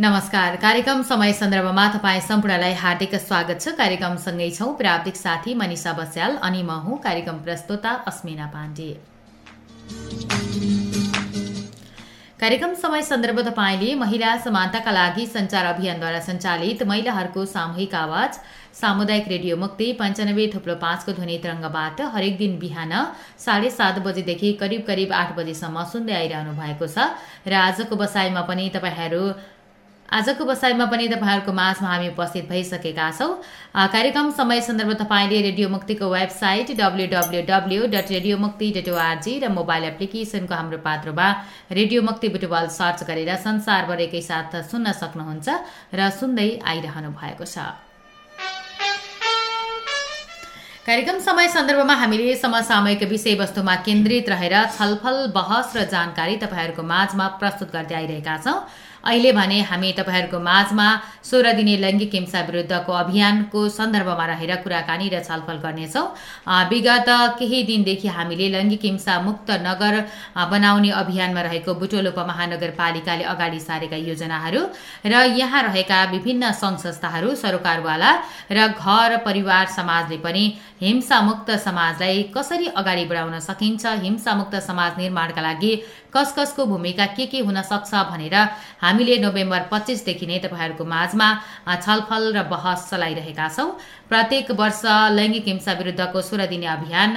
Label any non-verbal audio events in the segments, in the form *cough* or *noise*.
नमस्कार। कार्यक्रम समय सन्दर्भमा तपाईँ सम्पूर्णलाई हार्दिक स्वागत छ। कार्यक्रमसँगै छौँ प्राविधिक साथी मनिषा बस्याल अनि म हुँ कार्यक्रम प्रस्तोता अस्मिना पाण्डे। कार्यक्रम समय सन्दर्भ तपाईँले महिला समानताका लागि सञ्चार अभियानद्वारा सञ्चालित महिलाहरूको सामूहिक आवाज सामुदायिक रेडियो मुक्ति पञ्चानब्बे थुप्रो पाँचको ध्वनि तरङ्गबाट हरेक दिन बिहान साढे सात बजेदेखि करिब करिब आठ बजेसम्म सुन्दै आइरहनु भएको छ। र आजको बसाइमा पनि तपाईँहरू आजको बसाइमा पनि तपाईँहरूको माझमा हामी उपस्थित भइसकेका छौँ। कार्यक्रम समय सन्दर्भ तपाईँले रेडियो मुक्तिको website W W W dot radio Mukti dot O R G र मोबाइल एप्लिकेसनको हाम्रो पात्रमा रेडियो मुक्ति बुटबल सर्च गरेर संसारभर एकैसाथ सुन्न सक्नुहुन्छ र सुन्दै आइरहनु भएको छ। कार्यक्रम समय सन्दर्भमा हामीले समसामयिक विषयवस्तुमा केन्द्रित रहेर छलफल बहस र जानकारी तपाईँहरूको माझमा प्रस्तुत गर्दै आइरहेका छौँ। अहिले भने हामी तपाईँहरूको माझमा सोह्र दिने लैङ्गिक हिंसा विरुद्धको अभियानको सन्दर्भमा रहेर कुराकानी र छलफल गर्नेछौँ। विगत केही दिनदेखि हामीले लैङ्गिक हिंसा मुक्त नगर बनाउने अभियानमा रहेको बुटोल उपमहानगरपालिकाले अगाडि सारेका योजनाहरू र यहाँ रहेका विभिन्न सङ्घ संस्थाहरू सरोकारवाला र घर परिवार समाजले पनि हिंसामुक्त समाजलाई कसरी अगाडि बढाउन सकिन्छ हिंसामुक्त समाज निर्माणका लागि कस कसको भूमिका के के हुन सक्छ भनेर हामीले नोभेम्बर पच्चिसदेखि नै तपाईँहरूको माझमा छलफल र बहस चलाइरहेका छौँ। प्रत्येक वर्ष लैङ्गिक हिंसा विरुद्धको सोह्र दिने अभियान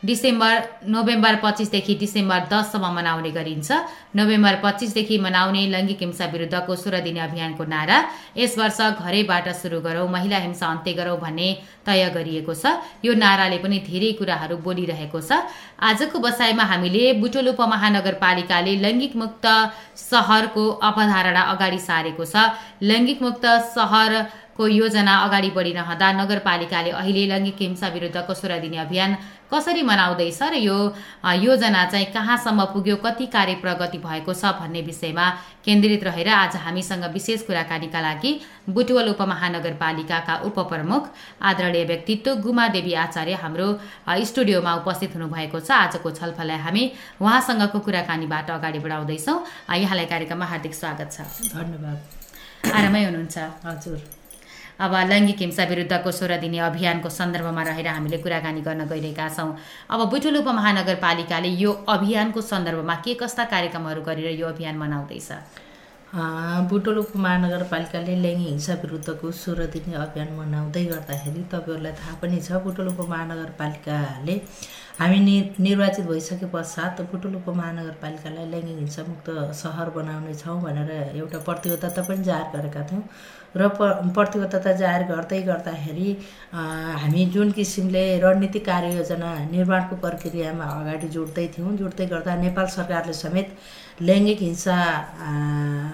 डिसेम्बर नोभेम्बर पच्चिसदेखि डिसेम्बर दससम्म मनाउने गरिन्छ। नोभेम्बर पच्चिसदेखि मनाउने लैङ्गिक हिंसा विरुद्धको सोह्र दिने अभियानको नारा। यस वर्ष घरैबाट सुरु गरौँ महिला हिंसा अन्त्य गरौँ भन्ने तय गरिएको छ। यो नाराले पनि धेरै कुराहरू बोलिरहेको छ। आजको बसाइमा हामीले बुटोल उपमहानगरपालिकाले लैङ्गिक मुक्त सहरको अवधारणा अगाडि सारेको छ। लैङ्गिक मुक्त सहर को योजना अगाडि बढिरहँदा नगरपालिकाले अहिले लैङ्गिक हिंसा विरुद्धको सोह्र दिने अभियान कसरी मनाउँदैछ र यो योजना चाहिँ कहाँसम्म पुग्यो कति कार्य प्रगति भएको छ भन्ने विषयमा केन्द्रित रहेर आज हामीसँग विशेष कुराकानीका लागि बुटवल उपमहानगरपालिकाका उपप्रमुख आदरणीय व्यक्तित्व गुमा देवी आचार्य हाम्रो स्टुडियोमा उपस्थित हुनुभएको छ। आजको छलफललाई हामी उहाँसँगको कुराकानीबाट अगाडि बढाउँदैछौँ। यहाँलाई कार्यक्रममा हार्दिक स्वागत छ। धन्यवाद। आरामै हुनुहुन्छ। हजुर। अब लैङ्गिक हिंसा विरुद्धको सोह्र दिने अभियानको सन्दर्भमा रहेर हामीले कुराकानी गर्न गइरहेका छौँ। अब बुटुल उपमहानगरपालिकाले यो अभियानको सन्दर्भमा के कस्ता कार्यक्रमहरू गरेर यो अभियान मनाउँदैछ? बुटोल उपमहानगरपालिकाले लैङ्गिक हिंसा विरुद्धको सोह्र दिने अभियान मनाउँदै गर्दाखेरि तपाईँहरूलाई थाहा पनि छ बुटोल उपमहानगरपालिकाले हामी नि निर्वाचित भइसके पश्चात बुटोल उपमहानगरपालिकालाई लैङ्गिक हिंसामुक्त सहर बनाउनेछौँ भनेर एउटा प्रतिबद्धता पनि जाहेर गरेका थियौँ। र प प्रतिबद्धता जाहेर गर्दै गर्दाखेरि हामी जुन किसिमले रणनीतिक कार्ययोजना निर्माणको प्रक्रियामा अगाडि जोड्दै थियौँ जोड्दै गर्दा नेपाल सरकारले समेत लैङ्गिक हिंसा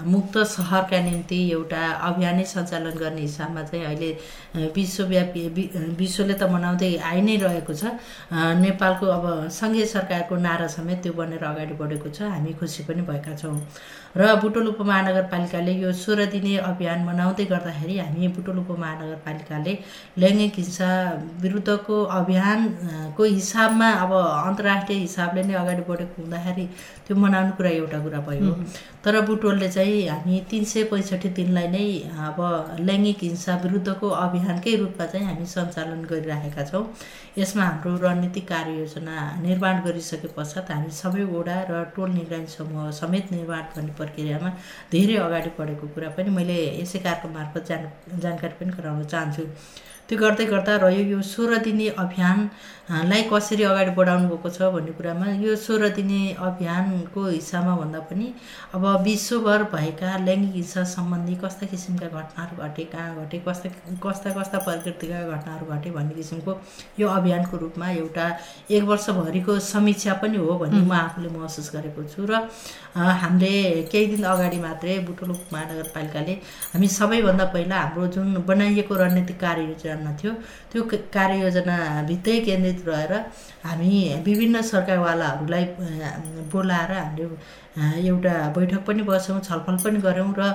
मुक्त सहरका निम्ति एउटा अभियानै सञ्चालन गर्ने हिसाबमा चाहिँ अहिले विश्वव्यापी विश्वले त मनाउँदै आइ नै रहेको छ। नेपालको अब सङ्घीय सरकारको नारा समेत त्यो बनेर अगाडि बढेको छ। हामी खुसी पनि भएका छौँ। र बुटोल उपमहानगरपालिकाले यो सोह्र दिने अभियान मनाउँदै गर्दाखेरि हामी बुटोल उपमहानगरपालिकाले लैङ्गिक हिंसा विरुद्धको अभियानको हिसाबमा अब अन्तर्राष्ट्रिय हिसाबले नै अगाडि बढेको हुँदाखेरि त्यो मनाउनु कुरा एउटा कुरा भयो। तर बुटोलले चाहिँ हामी तिन सय पैँसठी दिनलाई नै अब लैङ्गिक हिंसा विरुद्धको अभियानकै रूपमा चाहिँ हामी सञ्चालन गरिरहेका छौँ। यसमा हाम्रो रणनीतिक कार्ययोजना निर्माण गरिसके पश्चात हामी सबै वडा र टोल निगरानी समूह समेत निर्माण गर्ने प्रक्रियामा धेरै अगाडि बढेको कुरा पनि मैले यसै कार्यक्रम मार्फत जान जानकारी पनि गराउन चाहन्छु। त्यो गर्दै गर्दा रह्यो यो सोह्र दिने अभियानलाई कसरी अगाडि बढाउनु भएको छ भन्ने कुरामा यो सोह्र दिने अभियानको हिस्सामा भन्दा पनि अब विश्वभर भएका लैङ्गिक हिंसा सम्बन्धी कस्ता किसिमका घटनाहरू घटे कहाँ घटे कस्ता कस्ता कस्ता प्रकृतिका घटनाहरू घटे भन्ने किसिमको यो अभियानको रूपमा एउटा एक वर्षभरिको समीक्षा पनि हो भन्ने म आफूले महसुस गरेको छु र हामीले केही दिन अगाडि मात्रै बुटोल महानगरपालिकाले हामी सबैभन्दा पहिला हाम्रो जुन बनाइएको रणनीतिक कार्ययोजना योजना थियो त्यो कार्ययोजनाभित्रै केन्द्रित रहेर हामी विभिन्न सरकारवालाहरूलाई बोलाएर हामीले एउटा बैठक पनि बस्यौँ छलफल पनि गऱ्यौँ र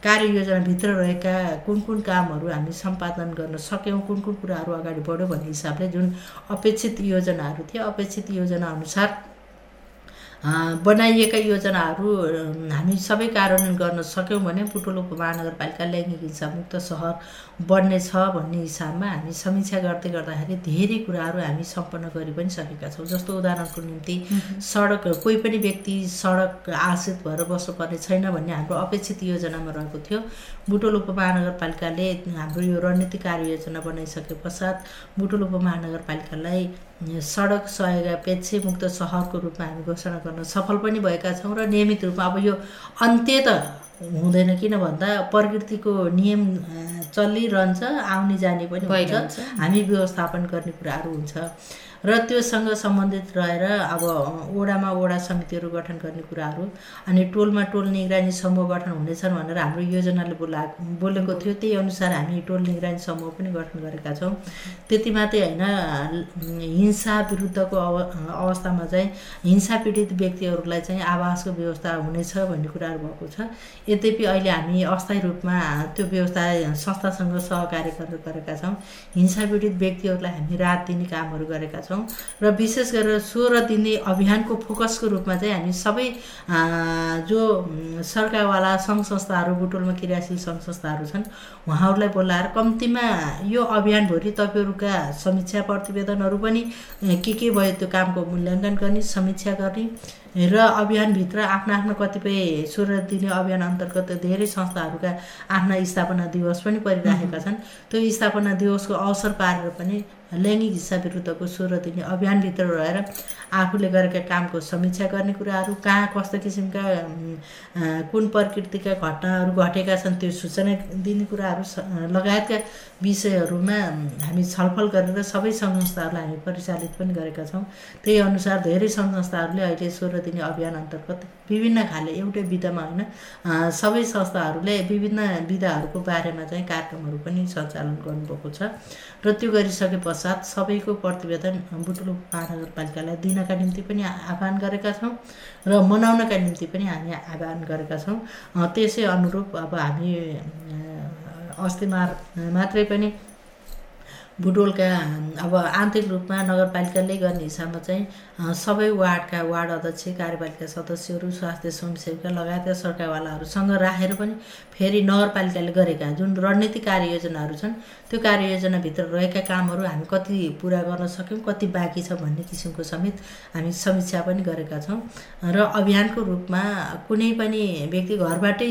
कार्ययोजनाभित्र रहेका कुन कुन कामहरू हामी सम्पादन गर्न सक्यौँ कुन कुन कुराहरू अगाडि बढ्यो भन्ने हिसाबले जुन अपेक्षित योजनाहरू थिए अपेक्षित योजनाअनुसार बनाइएका योजनाहरू हामी सबै कार्यान्वयन गर्न सक्यौँ भने बुटोल उपमहानगरपालिका लैङ्गिक हिंसामुक्त सहर बन्नेछ भन्ने हिसाबमा हामी समीक्षा गर्दै गर्दाखेरि धेरै कुराहरू हामी सम्पन्न गरि पनि सकेका छौँ। जस्तो उदाहरणको निम्ति सडक कोही पनि व्यक्ति सडक आश्रित भएर बस्नुपर्ने छैन भन्ने हाम्रो अपेक्षित योजनामा रहेको थियो। बुटोल उपमहानगरपालिकाले हाम्रो यो रणनीति कार्ययोजना बनाइसके पश्चात बुटोल उपमहानगरपालिकालाई सडक सहयोगापेक्ष मुक्त सहरको रूपमा हामी घोषणा गर्न सफल पनि भएका छौँ र नियमित रूपमा अब यो अन्त्य त हुँदैन किन भन्दा प्रकृतिको नियम चलिरहन्छ आउने जाने पनि हुन्छ। हामी व्यवस्थापन गर्ने कुराहरू हुन्छ। र त्योसँग सम्बन्धित रहेर अब वडामा वडा समितिहरू गठन गर्ने कुराहरू अनि टोलमा टोल निगरानी समूह गठन हुनेछन् भनेर हाम्रो योजनाले बोला बोलेको थियो। त्यही अनुसार हामी टोल निगरानी समूह पनि गठन गरेका छौँ। त्यति मात्रै होइन हिंसा विरुद्धको अव अवस्थामा चाहिँ हिंसा पीडित व्यक्तिहरूलाई चाहिँ आवासको व्यवस्था हुनेछ भन्ने कुराहरू भएको छ। यद्यपि अहिले हामी अस्थायी रूपमा त्यो व्यवस्था संस्थासँग सहकार्य गरेका छौँ हिंसा पीडित व्यक्तिहरूलाई हामी राहत दिने कामहरू गरेका छौँ छौँ र विशेष गरेर सोह्र दिने अभियानको फोकसको रूपमा चाहिँ हामी सबै जो सरकारवाला सङ्घ संस्थाहरू बुटोलमा क्रियाशील सङ्घ संस्थाहरू छन् उहाँहरूलाई बोलाएर कम्तीमा यो अभियानभरि तपाईँहरूका समीक्षा प्रतिवेदनहरू पनि के के भयो त्यो कामको मूल्याङ्कन गर्ने समीक्षा गर्ने र अभियानभित्र आफ्ना आफ्ना कतिपय सोह्र दिने अभियान अन्तर्गत धेरै संस्थाहरूका आफ्ना स्थापना दिवस पनि परिराखेका छन्। त्यो स्थापना दिवसको अवसर पारेर पनि लैङ्गिक हिंसा विरुद्धको सोह्र दिने अभियानभित्र रहेर आफूले गरेका कामको समीक्षा गर्ने कुराहरू कहाँ कस्तो किसिमका कुन प्रकृतिका घटनाहरू घटेका छन् त्यो सूचना दिने कुराहरू लगायतका विषयहरूमा हामी छलफल गरेर सबै सङ्घ संस्थाहरूलाई हामी परिचालित पनि गरेका छौँ। त्यही अनुसार धेरै सङ्घ संस्थाहरूले अहिले सोह्र दिने अभियान अन्तर्गत विभिन्न खाले एउटै विधामा होइन सबै संस्थाहरूले विभिन्न विधाहरूको बारेमा चाहिँ कार्यक्रमहरू पनि सञ्चालन गर्नुभएको छ। र त्यो गरिसके पश्चात सबैको प्रतिवेदन बुटुलो महानगरपालिकालाई दिनका निम्ति पनि आह्वान गरेका छौँ र मनाउनका निम्ति पनि हामी आह्वान गरेका छौँ। त्यसै अनुरूप अब हामी अस्ति मात्रै पनि बुटोलका अब आन्तरिक रूपमा नगरपालिकाले गर्ने हिसाबमा चाहिँ सबै वार्डका वार्ड अध्यक्ष कार्यपालिका सदस्यहरू स्वास्थ्य स्वयंसेविका लगायतका सरकारवालाहरूसँग राखेर पनि फेरि नगरपालिकाले गरेका जुन रणनीति कार्ययोजनाहरू छन् त्यो कार्ययोजनाभित्र रहेका कामहरू हामी कति पुरा गर्न सक्यौँ कति बाँकी छ भन्ने किसिमको समेत हामी समीक्षा पनि गरेका छौँ। र अभियानको रूपमा कुनै पनि व्यक्ति घरबाटै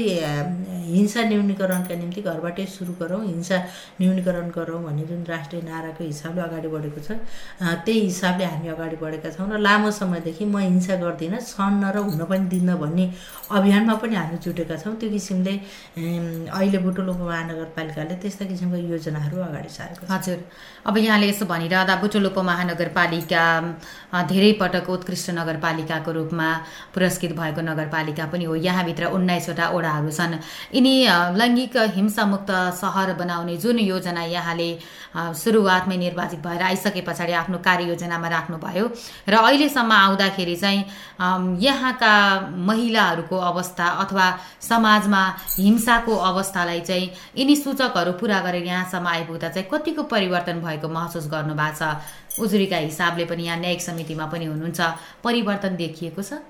हिंसा न्यूनीकरणका निम्ति घरबाटै सुरु गरौँ हिंसा न्यूनीकरण गरौँ भन्ने जुन राष्ट्रिय नाराको हिसाबले अगाडि बढेको छ। त्यही हिसाबले हामी अगाडि बढेका छौँ र लामो समयदेखि म हिंसा गर्दिनँ सन्न र हुन पनि दिन्न भन्ने अभियानमा पनि हामी जुटेका छौँ। त्यो किसिमले अहिले बुटोल उपमहानगरपालिकाले त्यस्ता किसिमको योजनाहरू अगाडि सारेको हजुर। अब यहाँले यसो भनिरहँदा बुटोल उपमहानगरपालिका धेरै पटक उत्कृष्ट नगरपालिकाको रूपमा पुरस्कृत भएको नगरपालिका पनि हो। यहाँभित्र उन्नाइसवटा ओडाहरू छन्। यिनी लैङ्गिक हिंसामुक्त सहर बनाउने जुन योजना यहाँले सुरुवातमै निर्वाचित भएर आइसके पछाडि आफ्नो कार्ययोजनामा राख्नुभयो र अहिलेसम्म आउँदाखेरि चाहिँ यहाँका महिलाहरूको अवस्था अथवा समाजमा हिंसाको अवस्थालाई चाहिँ यिनी सूचकहरू पुरा गरेर यहाँसम्म आइपुग्दा चाहिँ कतिको परिवर्तन भएको महसुस गर्नुभएको छ? उजुरीका हिसाबले पनि यहाँ न्यायिक समितिमा पनि हुनुहुन्छ। परिवर्तन देखिएको छ?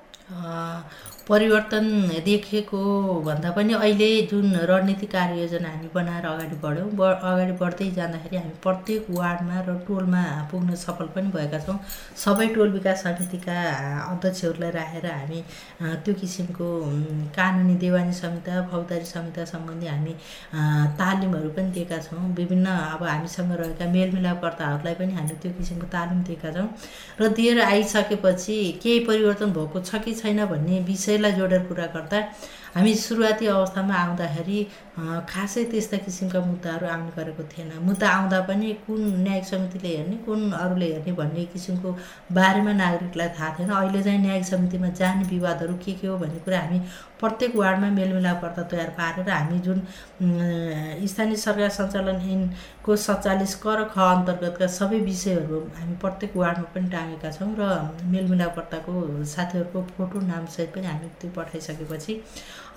परिवर्तन देखेको भन्दा पनि अहिले जुन रणनीति कार्ययोजना हामी बनाएर अगाडि बढ्यौँ ब अगाडि बढ्दै जाँदाखेरि हामी प्रत्येक वार्डमा र टोलमा पुग्न सफल पनि भएका छौँ। सबै टोल विकास समितिका अध्यक्षहरूलाई राखेर हामी त्यो किसिमको कानुनी देवानी संहिता फौजदारी संहिता सम्बन्धी हामी तालिमहरू पनि दिएका छौँ। विभिन्न अब हामीसँग रहेका मेलमिलापकर्ताहरूलाई पनि हामी त्यो किसिमको तालिम दिएका छौँ। र दिएर आइसकेपछि केही परिवर्तन भएको छ कि छैन भन्ने विषय त्यसलाई जोडेर कुरा गर्दा हामी सुरुवाती अवस्थामा आउँदाखेरि खासै त्यस्ता किसिमका मुद्दाहरू आउने गरेको थिएन। मुद्दा आउँदा पनि कुन न्यायिक समितिले हेर्ने कुन अरूले हेर्ने भन्ने किसिमको बारेमा नागरिकलाई थाहा थिएन। अहिले चाहिँ न्यायिक समितिमा जाने विवादहरू के के हो भन्ने कुरा हामी प्रत्येक वार्डमा मेलमिलापकर्ता तयार पारेर हामी जुन स्थानीय सरकार सञ्चालन ऐनको सत्तालिस क र ख अन्तर्गतका सबै विषयहरू हामी प्रत्येक वार्डमा पनि टाँगेका छौँ र मेलमिलापकर्ताको साथीहरूको फोटो नामसहित पनि हामी त्यो पठाइसकेपछि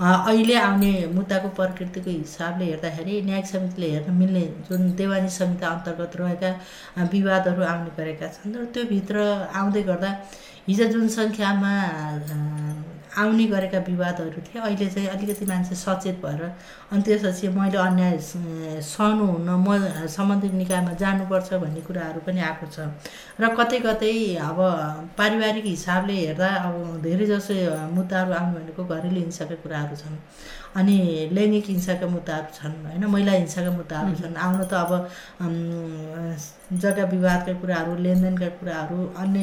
अहिले आउने मुद्दाको प्रकृतिको हिसाबले हेर्दाखेरि न्यायिक समितिले हेर्न मिल्ने जुन देवानी समिति अन्तर्गत रहेका विवादहरू आउने गरेका छन् र त्योभित्र आउँदै गर्दा हिजो जुन सङ्ख्यामा आउने गरेका विवादहरू थिए। अहिले चाहिँ अलिकति मान्छे सचेत भएर अनि त्यसपछि मैले अन्याय सहनु हुन म सम्बन्धित निकायमा जानुपर्छ भन्ने कुराहरू पनि आएको छ। र कतै कतै अब पारिवारिक हिसाबले हेर्दा अब धेरै जसो मुद्दाहरू आउनु भनेको घरेलु हिंसाका कुराहरू छन्। अनि लैङ्गिक हिंसाका मुद्दाहरू छन् होइन? महिला हिंसाका मुद्दाहरू छन्। आउन त अब जग्गा विवादका कुराहरू लेनदेनका कुराहरू अन्य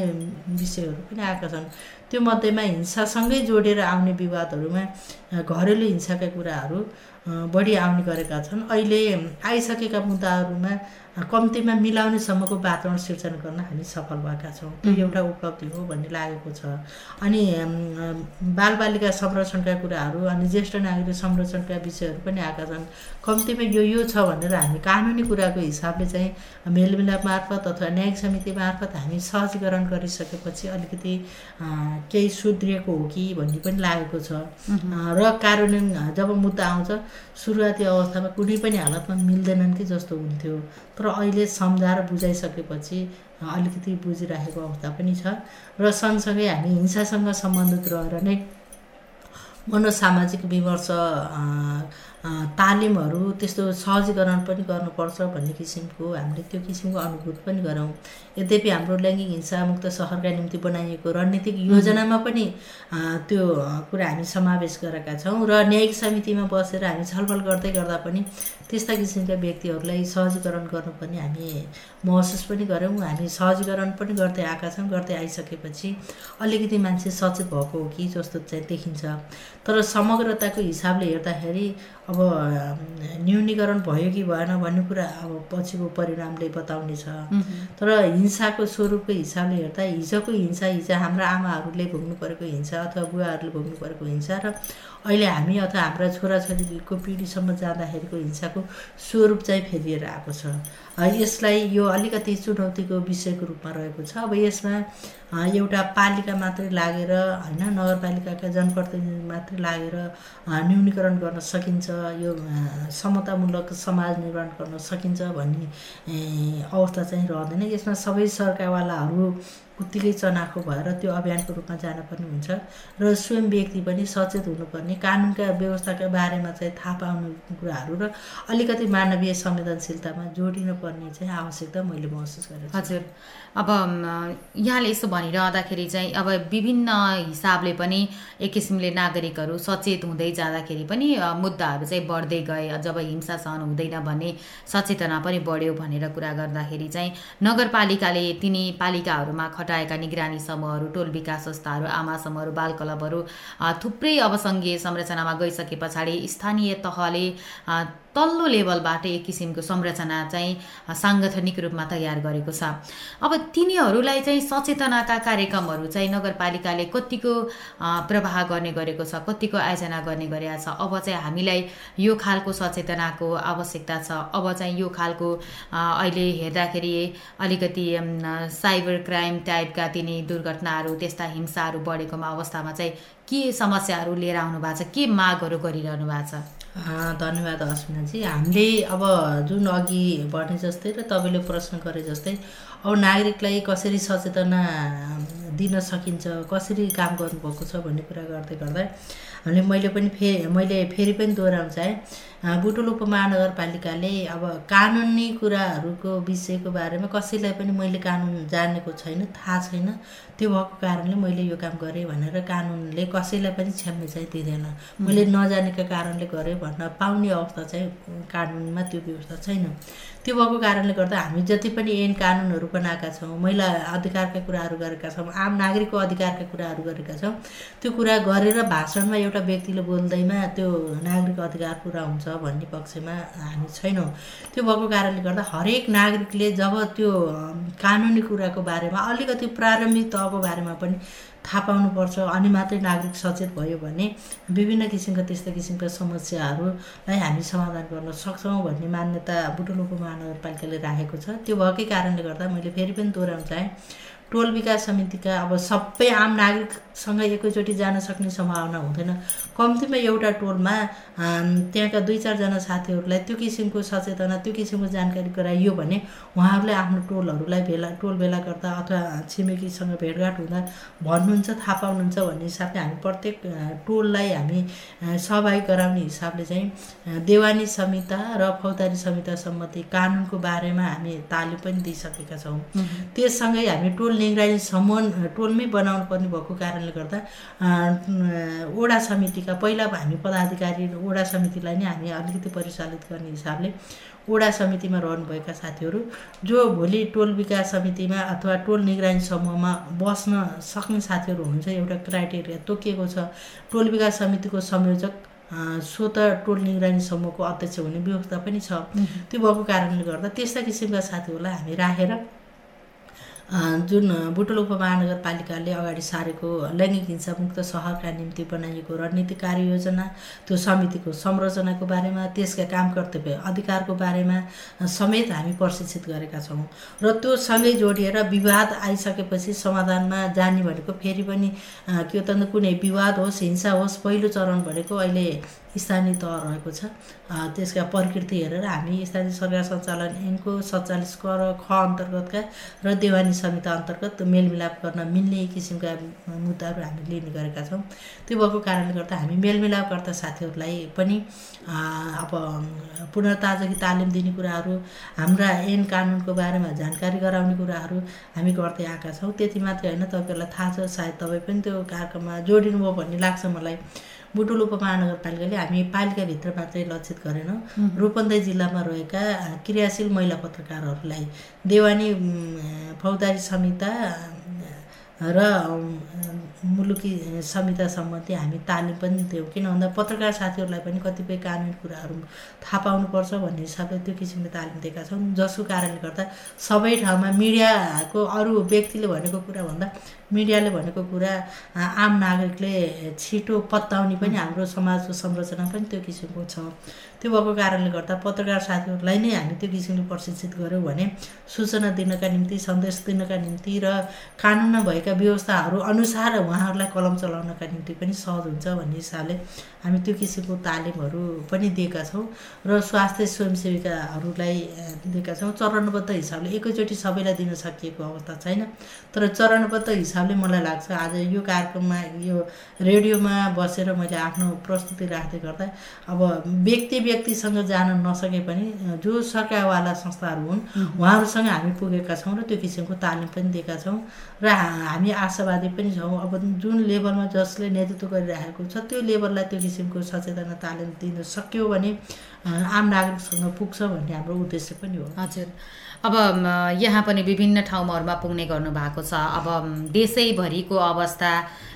विषयहरू पनि आएका छन्। त्यो मध्येमा हिंसासँगै जोडेर आउने विवादहरूमा घरेलु हिंसाका कुराहरू बढी आउने गरेका छन्। अहिले आइसकेका मुद्दाहरूमा कम्तीमा मिलाउनेसम्मको वातावरण सिर्जना गर्न हामी सफल भएका छौँ। त्यो एउटा उपलब्धि हो भन्ने लागेको छ। अनि बालबालिका संरक्षणका कुराहरू अनि ज्येष्ठ नागरिक संरक्षणका विषयहरू पनि आएका छन्। कम्तीमा यो यो छ भनेर हामी कानुनी कुराको हिसाबले चाहिँ मेलमिलाप मार्फत अथवा न्यायिक समिति मार्फत हामी सहजीकरण गरिसकेपछि अलिकति केही सुध्रिएको हो कि भन्ने पनि लागेको छ। र कार्यान्वयन जब मुद्दा आउँछ सुरुवाती अवस्थामा कुनै पनि हालतमा मिल्दैनन् कि जस्तो हुन्थ्यो। तर अहिले सम्झाएर बुझाइसकेपछि अलिकति बुझिराखेको अवस्था पनि छ। र सँगसँगै हामी हिंसासँग सम्बन्धित रहेर नै मनोसामाजिक विमर्श तालिमहरू त्यस्तो सहजीकरण पनि गर्नुपर्छ भन्ने किसिमको हामीले त्यो किसिमको अनुभूत पनि गरौँ। यद्यपि हाम्रो लैङ्गिक हिंसा मुक्त सहरका निम्ति बनाइएको रणनीतिक योजनामा पनि त्यो कुरा हामी समावेश गरेका छौँ र न्यायिक समितिमा बसेर हामी छलफल गर्दै गर्दा पनि त्यस्ता किसिमका व्यक्तिहरूलाई सहजीकरण गर्नुपर्ने हामी महसुस पनि गऱ्यौँ हामी सहजीकरण पनि गर्दै आएका छौँ गर्दै आइसकेपछि अलिकति मान्छे सचेत भएको हो कि जस्तो चाहिँ देखिन्छ। तर समग्रताको हिसाबले हेर्दाखेरि अब न्यूनीकरण भयो कि भएन भन्ने कुरा अब पछिको परिणामले बताउनेछ तर हिंसाको स्वरूपको हिसाबले हेर्दा हिजोको हिंसा हिजो हाम्रा आमाहरूले भोग्नु परेको हिंसा अथवा बुवाहरूले भोग्नु परेको हिंसा र अहिले हामी अथवा हाम्रा छोराछोरीको पिँढीसम्म जाँदाखेरिको हिंसाको स्वरूप चाहिँ फेरिएर आएको छ। यसलाई यो अलिकति चुनौतीको विषयको रूपमा रहेको छ। अब यसमा एउटा पालिका मात्रै लागेर होइन नगरपालिकाका जनप्रतिनिधि मात्रै लागेर न्यूनीकरण गर्न सकिन्छ यो समतामूलक समाज निर्माण गर्न सकिन्छ भन्ने अवस्था चाहिँ रहँदैन। यसमा सबै सरकारवालाहरू उत्तिकै चनाखो भएर त्यो अभियानको रूपमा जानुपर्ने हुन्छ। र स्वयं व्यक्ति पनि सचेत हुनुपर्ने कानुनका व्यवस्थाका बारेमा चाहिँ थाहा पाउनु कुराहरू र अलिकति मानवीय संवेदनशीलतामा जोडिनु पर्ने चाहिँ आवश्यकता मैले महसुस गरेँ हजुर। अब यहाँले यसो भनिरहँदाखेरि चाहिँ अब विभिन्न हिसाबले पनि एक किसिमले नागरिकहरू सचेत हुँदै जाँदाखेरि पनि मुद्दाहरू चाहिँ बढ्दै गए। जब हिंसा सहन हुँदैन भन्ने सचेतना पनि बढ्यो भनेर कुरा गर्दाखेरि चाहिँ नगरपालिकाले तिनी पालिकाहरूमा खटाएका निगरानी समूहहरू टोल विकास संस्थाहरू आमा समूहहरू बाल क्लबहरू थुप्रै अब सङ्घीय संरचनामा गइसके पछाडि स्थानीय तहले तल्लो लेभलबाट एक किसिमको संरचना चाहिँ साङ्गठनिक रूपमा तयार गरेको छ। अब तिनीहरूलाई चाहिँ सचेतनाका कार्यक्रमहरू चाहिँ नगरपालिकाले कतिको प्रवाह गर्ने गरेको छ कतिको आयोजना गर्ने गरेका छ अब चाहिँ हामीलाई यो खालको सचेतनाको आवश्यकता छ। अब चाहिँ यो खालको अहिले हेर्दाखेरि अलिकति साइबर क्राइम टाइपका तिनी दुर्घटनाहरू त्यस्ता हिंसाहरू बढेकोमा अवस्थामा चाहिँ के समस्याहरू लिएर आउनु भएको छ के मागहरू गरिरहनु भएको छ? धन्यवाद अस्मिनाजी हामीले अब जुन अघि भने जस्तै र तपाईँले प्रश्न गरे जस्तै अब नागरिकलाई कसरी सचेतना दिन सकिन्छ कसरी काम गर्नुभएको छ भन्ने कुरा गर्दै गर्दा हामीले मैले पनि फे मैले फेरि पनि दोहोऱ्याउन चाहेँ। बुटोल उपमहानगरपालिकाले अब कानुनी कुराहरूको विषयको बारेमा कसैलाई पनि मैले कानुन जानेको छैन थाहा छैन। त्यो भएको कारणले मैले यो काम गरेँ भनेर कानुनले कसैलाई पनि क्षम्य चाहिँ दिँदैन। मैले नजानेको कारणले गरेँ भन्न पाउने अवस्था चाहिँ कानुनमा त्यो व्यवस्था छैन। त्यो भएको कारणले गर्दा हामी जति पनि ऐन कानुनहरू बनाएका छौँ महिला अधिकारका कुराहरू गरेका छौँ आम नागरिकको अधिकारका कुराहरू गरेका छौँ त्यो कुरा गरेर भाषणमा एउटा व्यक्तिले बोल्दैमा त्यो नागरिक अधिकार पुरा हुन्छ भन्ने पक्षमा हामी छैनौँ। त्यो भएको कारणले गर्दा हरेक नागरिकले जब त्यो कानुनी कुराको बारेमा अलिकति प्रारम्भिक तहको बारेमा पनि थाहा पाउनुपर्छ अनि मात्रै नागरिक सचेत भयो भने विभिन्न किसिमका त्यस्ता किसिमका समस्याहरूलाई हामी समाधान गर्न सक्छौँ भन्ने मान्यता बुटुल उपमहानगरपालिकाले राखेको छ। त्यो भएकै कारणले गर्दा मैले फेरि पनि दोहोऱ्याउन चाहेँ टोल विकास समितिका अब सबै आम नागरिक सँग एकैचोटि जान सक्ने सम्भावना हुँदैन। कम्तीमा एउटा टोलमा त्यहाँका दुई चारजना साथीहरूलाई त्यो किसिमको सचेतना त्यो किसिमको जानकारी गराइयो भने उहाँहरूले आफ्नो टोलहरूलाई भेला टोल भेला गर्दा अथवा छिमेकीसँग भेटघाट हुँदा भन्नुहुन्छ थाहा पाउनुहुन्छ भन्ने हिसाबले हामी प्रत्येक टोललाई हामी सहभागी गराउने हिसाबले चाहिँ देवानी संहिता र फौजदारी संहिता सम्बन्धी कानुनको बारेमा हामी तालिम पनि दिइसकेका छौँ। त्यससँगै हामी टोल निगरानी सम्मान टोलमै बनाउनु पर्ने भएको कारणले गर्दा ओडा समितिका पहिला हामी पदाधिकारी ओडा समितिलाई नै हामी अलिकति परिचालित गर्ने हिसाबले ओडा समितिमा रहनुभएका साथीहरू जो भोलि टोल विकास समितिमा अथवा टोल निगरानी समूहमा बस्न सक्ने साथीहरू हुनुहुन्छ एउटा क्राइटेरिया तोकिएको छ। टोल विकास समितिको संयोजक स्वत टोल निगरानी समूहको अध्यक्ष हुने व्यवस्था पनि छ। त्यो भएको कारणले गर्दा त्यस्ता किसिमका साथीहरूलाई हामी राखेर जुन बुटोल उपमहानगरपालिकाले अगाडि सारेको लैङ्गिक हिंसामुक्त सहरका निम्ति बनाइएको रणनीतिक कार्ययोजना त्यो समितिको संरचनाको बारेमा त्यसका काम कर्तव्य अधिकारको बारेमा समेत हामी प्रशिक्षित गरेका छौँ। र त्यो सँगै जोडिएर विवाद आइसकेपछि समाधानमा जाने भनेको फेरि पनि के त कुनै विवाद होस् हिंसा होस् पहिलो चरण भनेको अहिले स्थानीय तह रहेको छ त्यसका प्रकृति हेरेर हामी स्थानीय सरकार सञ्चालन ऐनको सत्तालिस र ख अन्तर्गतका र देवानी संहिता अन्तर्गत मेलमिलाप गर्न मिल्ने किसिमका मुद्दाहरू हामी लिने गरेका छौँ। त्यो भएको कारणले गर्दा हामी मेलमिलापकर्ता साथीहरूलाई पनि अब पुनर्ताजगी तालिम दिने कुराहरू हाम्रा ऐन कानुनको बारेमा जानकारी गराउने कुराहरू हामी गर्दै आएका छौँ। त्यति मात्रै होइन तपाईँहरूलाई थाहा छ सायद तपाईँ पनि त्यो कार्यक्रममा जोडिनुभयो भन्ने लाग्छ मलाई। बुटुल उपमहानगरपालिकाले हामी पालिकाभित्र मात्रै लक्षित गरेनौँ। रूपन्देही जिल्लामा रहेका क्रियाशील महिला पत्रकारहरूलाई देवानी फौजदारी संहिता र मुलुकी संहिता सम्बन्धी हामी तालिम पनि दियौँ किन भन्दा पत्रकार साथीहरूलाई पनि कतिपय कानुनी कुराहरू थाहा पाउनुपर्छ भन्ने हिसाबले त्यो किसिमले तालिम दिएका छौँ जसको कारणले गर्दा सबै ठाउँमा मिडियाको अरू व्यक्तिले भनेको कुरा भन्दा मिडियाले भनेको कुरा आम नागरिकले छिटो पत्ताउने पनि हाम्रो समाजको संरचना पनि त्यो किसिमको छ। त्यो भएको कारणले गर्दा पत्रकार साथीहरूलाई नै हामी त्यो किसिमले प्रशिक्षित गऱ्यौँ भने सूचना दिनका निम्ति सन्देश दिनका निम्ति र कानुनमा भएका व्यवस्थाहरू अनुसार उहाँहरूलाई कलम चलाउनका निम्ति पनि सहज हुन्छ भन्ने हिसाबले हामी त्यो किसिमको तालिमहरू पनि दिएका छौँ र स्वास्थ्य स्वयंसेविकाहरूलाई दिएका छौँ। चरणबद्ध हिसाबले एकैचोटि सबैलाई दिन सकिएको अवस्था छैन। तर चरणबद्ध हिसाबले मलाई लाग्छ आज यो कार्यक्रममा यो रेडियोमा बसेर मैले आफ्नो प्रस्तुति राख्दै गर्दा अब व्यक्ति व्यक्तिसँग जान नसके पनि जो सरकारवाला संस्थाहरू हुन् उहाँहरूसँग हामी पुगेका छौँ र त्यो किसिमको तालिम पनि दिएका छौँ र हामी आशावादी पनि छौँ। अब जुन लेभलमा जसले नेतृत्व गरिरहेको छ त्यो लेभललाई त्यो किसिमको सचेतना तालिम दिन सक्यो भने आम नागरिकसँग पुग्छ भन्ने हाम्रो उद्देश्य पनि हो। हजुर। अब यहाँ पनि विभिन्न ठाउँहरूमा पुग्ने गर्नु भएको छ। अब देशैभरिको अवस्था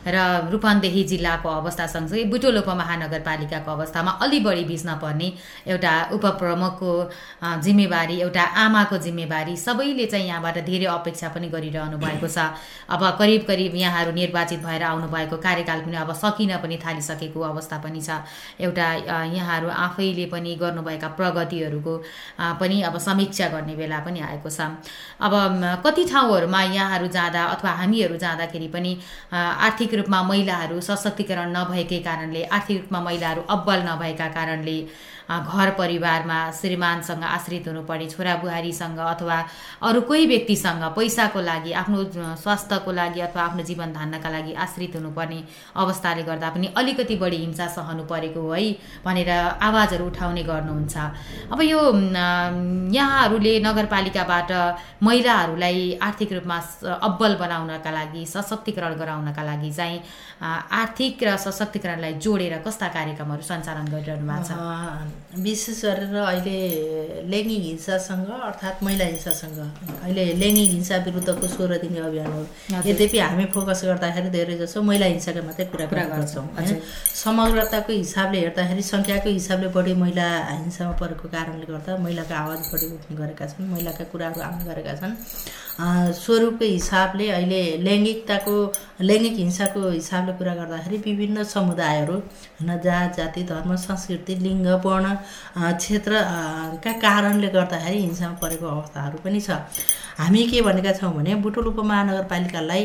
र रूपन्देही जिल्लाको अवस्था सँगसँगै बुटोल उपमहानगरपालिकाको अवस्थामा अलि बढी बिच्न पर्ने एउटा उपप्रमुखको जिम्मेवारी एउटा आमाको जिम्मेवारी सबैले चाहिँ यहाँबाट धेरै अपेक्षा पनि गरिरहनु भएको छ। अब करिब करिब यहाँहरू निर्वाचित भएर आउनुभएको कार्यकाल पनि अब सकिन पनि थालिसकेको अवस्था पनि छ। एउटा यहाँहरू आफैले पनि गर्नुभएका प्रगतिहरूको पनि अब समीक्षा गर्ने बेला पनि आएको छ। अब कति ठाउँहरूमा यहाँहरू जाँदा अथवा हामीहरू जाँदाखेरि पनि आर्थिक रूपमा महिलाहरू सशक्तिकरण नभएकै कारणले आर्थिक रूपमा महिलाहरू अब्बल नभएका कारणले घर परिवारमा श्रीमानसँग आश्रित हुनुपर्ने छोरा बुहारीसँग अथवा अरू कोही व्यक्तिसँग पैसाको लागि आफ्नो स्वास्थ्यको लागि अथवा आफ्नो जीवन धान्नका लागि आश्रित हुनुपर्ने अवस्थाले गर्दा पनि अलिकति बढी हिंसा सहनु परेको है भनेर आवाजहरू उठाउने गर्नुहुन्छ। अब यो यहाँहरूले नगरपालिकाबाट महिलाहरूलाई आर्थिक रूपमा अब्बल बनाउनका लागि सशक्तिकरण गराउनका लागि चाहिँ आर्थिक र सशक्तिकरणलाई जोडेर कस्ता कार्यक्रमहरू सञ्चालन गरिरहनु भएको छ? विशेष गरेर अहिले लैङ्गिक हिंसासँग अर्थात् महिला हिंसासँग अहिले लैङ्गिक हिंसा विरुद्धको सोह्र दिने अभियान हो। यद्यपि हामी फोकस गर्दाखेरि धेरै जसो महिला हिंसाका मात्रै कुरा गर्छौँ होइन? समग्रताको हिसाबले हेर्दाखेरि सङ्ख्याको हिसाबले बढी महिला हिंसामा परेको कारणले गर्दा महिलाको आवाज बढी उठ्ने गरेका छन् महिलाका कुराहरू आउने गरेका छन्। स्वरूपको हिसाबले अहिले लैङ्गिकताको लैङ्गिक हिंसाको हिसाबले कुरा गर्दाखेरि विभिन्न समुदायहरू होइन जात जाति धर्म संस्कृति लिङ्ग वर्ण क्षेत्रका कारणले गर्दाखेरि हिंसामा परेको अवस्थाहरू पनि छ। हामी के भनेका छौँ भने बुटोल उपमहानगरपालिकालाई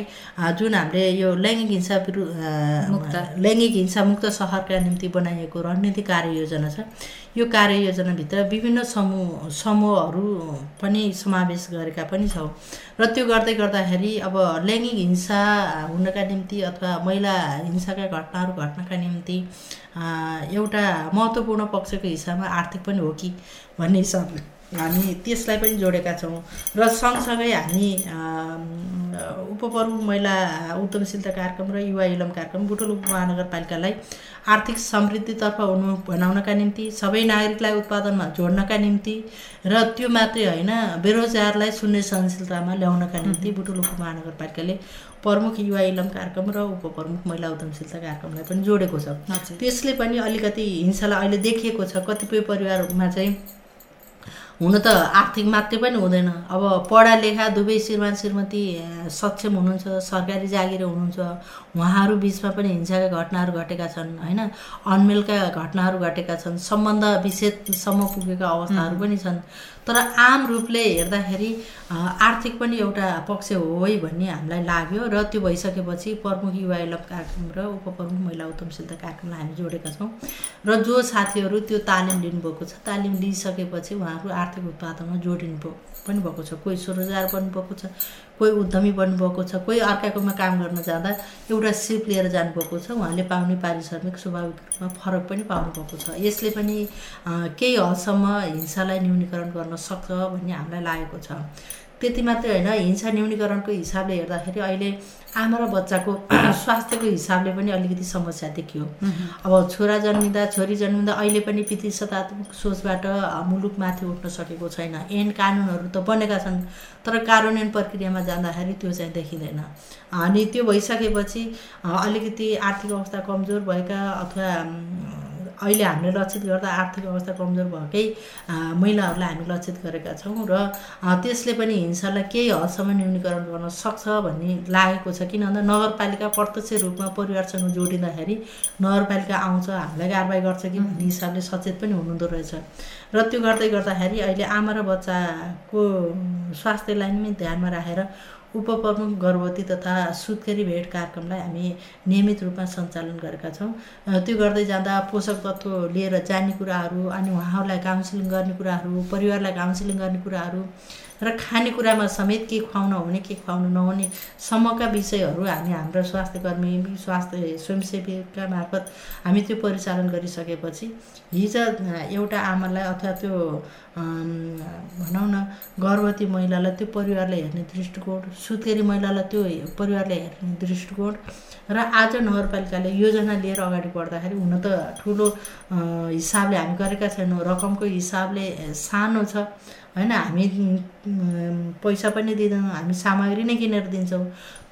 जुन हामीले यो लैङ्गिक हिंसा विरु। लैङ्गिक हिंसा मुक्त सहरका निम्ति बनाइएको रणनीतिक कार्ययोजना छ। यो कार्ययोजनाभित्र विभिन्न समूह समूहहरू पनि समावेश गरेका पनि छौँ। र त्यो गर्दै गर्दाखेरि अब लैङ्गिक हिंसा हुनका निम्ति अथवा महिला हिंसाका घटनाहरू घट्नका निम्ति एउटा महत्त्वपूर्ण पक्षको हिसाबमा आर्थिक पनि हो कि भन्ने हिसाबले हामी त्यसलाई पनि जोडेका छौँ। र सँगसँगै हामी उपप्रमुख महिला उद्यमशीलता कार्यक्रम र युवा इलम कार्यक्रम बुटोल उपमहानगरपालिकालाई आर्थिक समृद्धितर्फ हुनु बनाउनका निम्ति सबै नागरिकलाई उत्पादनमा जोड्नका निम्ति र त्यो मात्रै होइन बेरोजगारलाई शून्य सहनशीलतामा ल्याउनका निम्ति बुटोल उपमहानगरपालिकाले प्रमुख युवा इलम कार्यक्रम र उपप्रमुख महिला उद्यमशीलता कार्यक्रमलाई पनि जोडेको छ। त्यसले पनि अलिकति हिंसालाई अहिले देखिएको छ। कतिपय परिवारहरूमा चाहिँ हुन त आर्थिक मात्रै पनि हुँदैन। अब पढा लेखा दुवै श्रीमान श्रीमती सक्षम हुनुहुन्छ सरकारी जागिर हुनुहुन्छ उहाँहरू बिचमा पनि हिंसाका घटनाहरू घटेका छन् होइन? अनमेलका घटनाहरू घटेका छन् सम्बन्ध विच्छेदसम्म पुगेका अवस्थाहरू पनि छन्। तर आम रूपले हेर्दाखेरि आर्थिक पनि एउटा पक्ष हो है भन्ने हामीलाई लाग्यो र त्यो भइसकेपछि प्रमुख युवा कार्यक्रम र उपप्रमुख महिला उद्यमशीलता कार्यक्रमलाई हामी जोडेका छौँ। र जो साथीहरू त्यो तालिम लिनुभएको छ तालिम लिइसकेपछि उहाँहरू आर्थिक उत्पादनमा जोडिनु भ- पनि भएको छ कोही स्वरोजगार बन्नुभएको छ कोही उद्यमी बन्नुभएको छ कोही अर्काकोमा काम गर्न जाँदा एउटा सिप लिएर जानुभएको छ उहाँले पाउने पारिश्रमिक स्वाभाविक रूपमा फरक पनि पाउनुभएको छ। यसले पनि केही हदसम्म हिंसालाई न्यूनीकरण गर्न सक्छ भन्ने हामीलाई लागेको छ। त्यति मात्रै होइन हिंसा न्यूनीकरणको हिसाबले हेर्दाखेरि अहिले आमा र बच्चाको *clears throat* स्वास्थ्यको हिसाबले पनि अलिकति समस्या देखियो। अब छोरा जन्मिँदा छोरी जन्मिँदा अहिले पनि पितृसत्तात्मक सोचबाट मुलुक माथि उठ्न सकेको छैन। ऐन कानुनहरू त बनेका छन् तर कार्यान्वयन प्रक्रियामा जाँदाखेरि त्यो चाहिँ देखिँदैन। अनि त्यो भइसकेपछि अलिकति आर्थिक अवस्था कमजोर भएका अथवा अहिले हामीले लक्षित गर्दा आर्थिक अवस्था कमजोर भएकै महिलाहरूलाई हामी लक्षित गरेका छौँ र त्यसले पनि हिंसालाई केही हदसम्म न्यूनीकरण गर्न सक्छ भन्ने लागेको छ। किन भन्दा नगरपालिका प्रत्यक्ष रूपमा परिवारसँग जोडिँदाखेरि नगरपालिका आउँछ हामीलाई कारवाही गर्छ कि भन्ने हिसाबले सचेत पनि हुनुहुँदो रहेछ। र त्यो गर्दै गर्दाखेरि अहिले आमा र बच्चाको स्वास्थ्यलाई पनि ध्यानमा राखेर उपप्रमुख गर्भवती तथा सुत्केरी भेट कार्यक्रमलाई हामी नियमित रूपमा सञ्चालन गरेका छौँ। त्यो गर्दै जाँदा पोषक तत्त्व लिएर जाने कुराहरू अनि उहाँहरूलाई काउन्सिलिङ गर्ने कुराहरू परिवारलाई काउन्सिलिङ गर्ने कुराहरू र खानेकुरामा समेत के खुवाउन हुने के खुवाउनु नहुने सम्मका विषयहरू हामी हाम्रा स्वास्थ्य कर्मी स्वास्थ्य स्वयंसेवीका मार्फत हामी त्यो परिचालन गरिसकेपछि हिजो एउटा आमालाई अथवा त्यो भनौँ न गर्भवती महिलालाई त्यो परिवारले हेर्ने दृष्टिकोण सुत्केरी महिलालाई त्यो परिवारले हेर्ने दृष्टिकोण र आज नगरपालिकाले योजना लिएर अगाडि बढ्दाखेरि हुन त ठुलो हिसाबले हामी गरेका छैनौँ रकमको हिसाबले सानो छ। होइन हामी पैसा पनि दिँदैनौँ हामी सामग्री नै किनेर दिन्छौँ।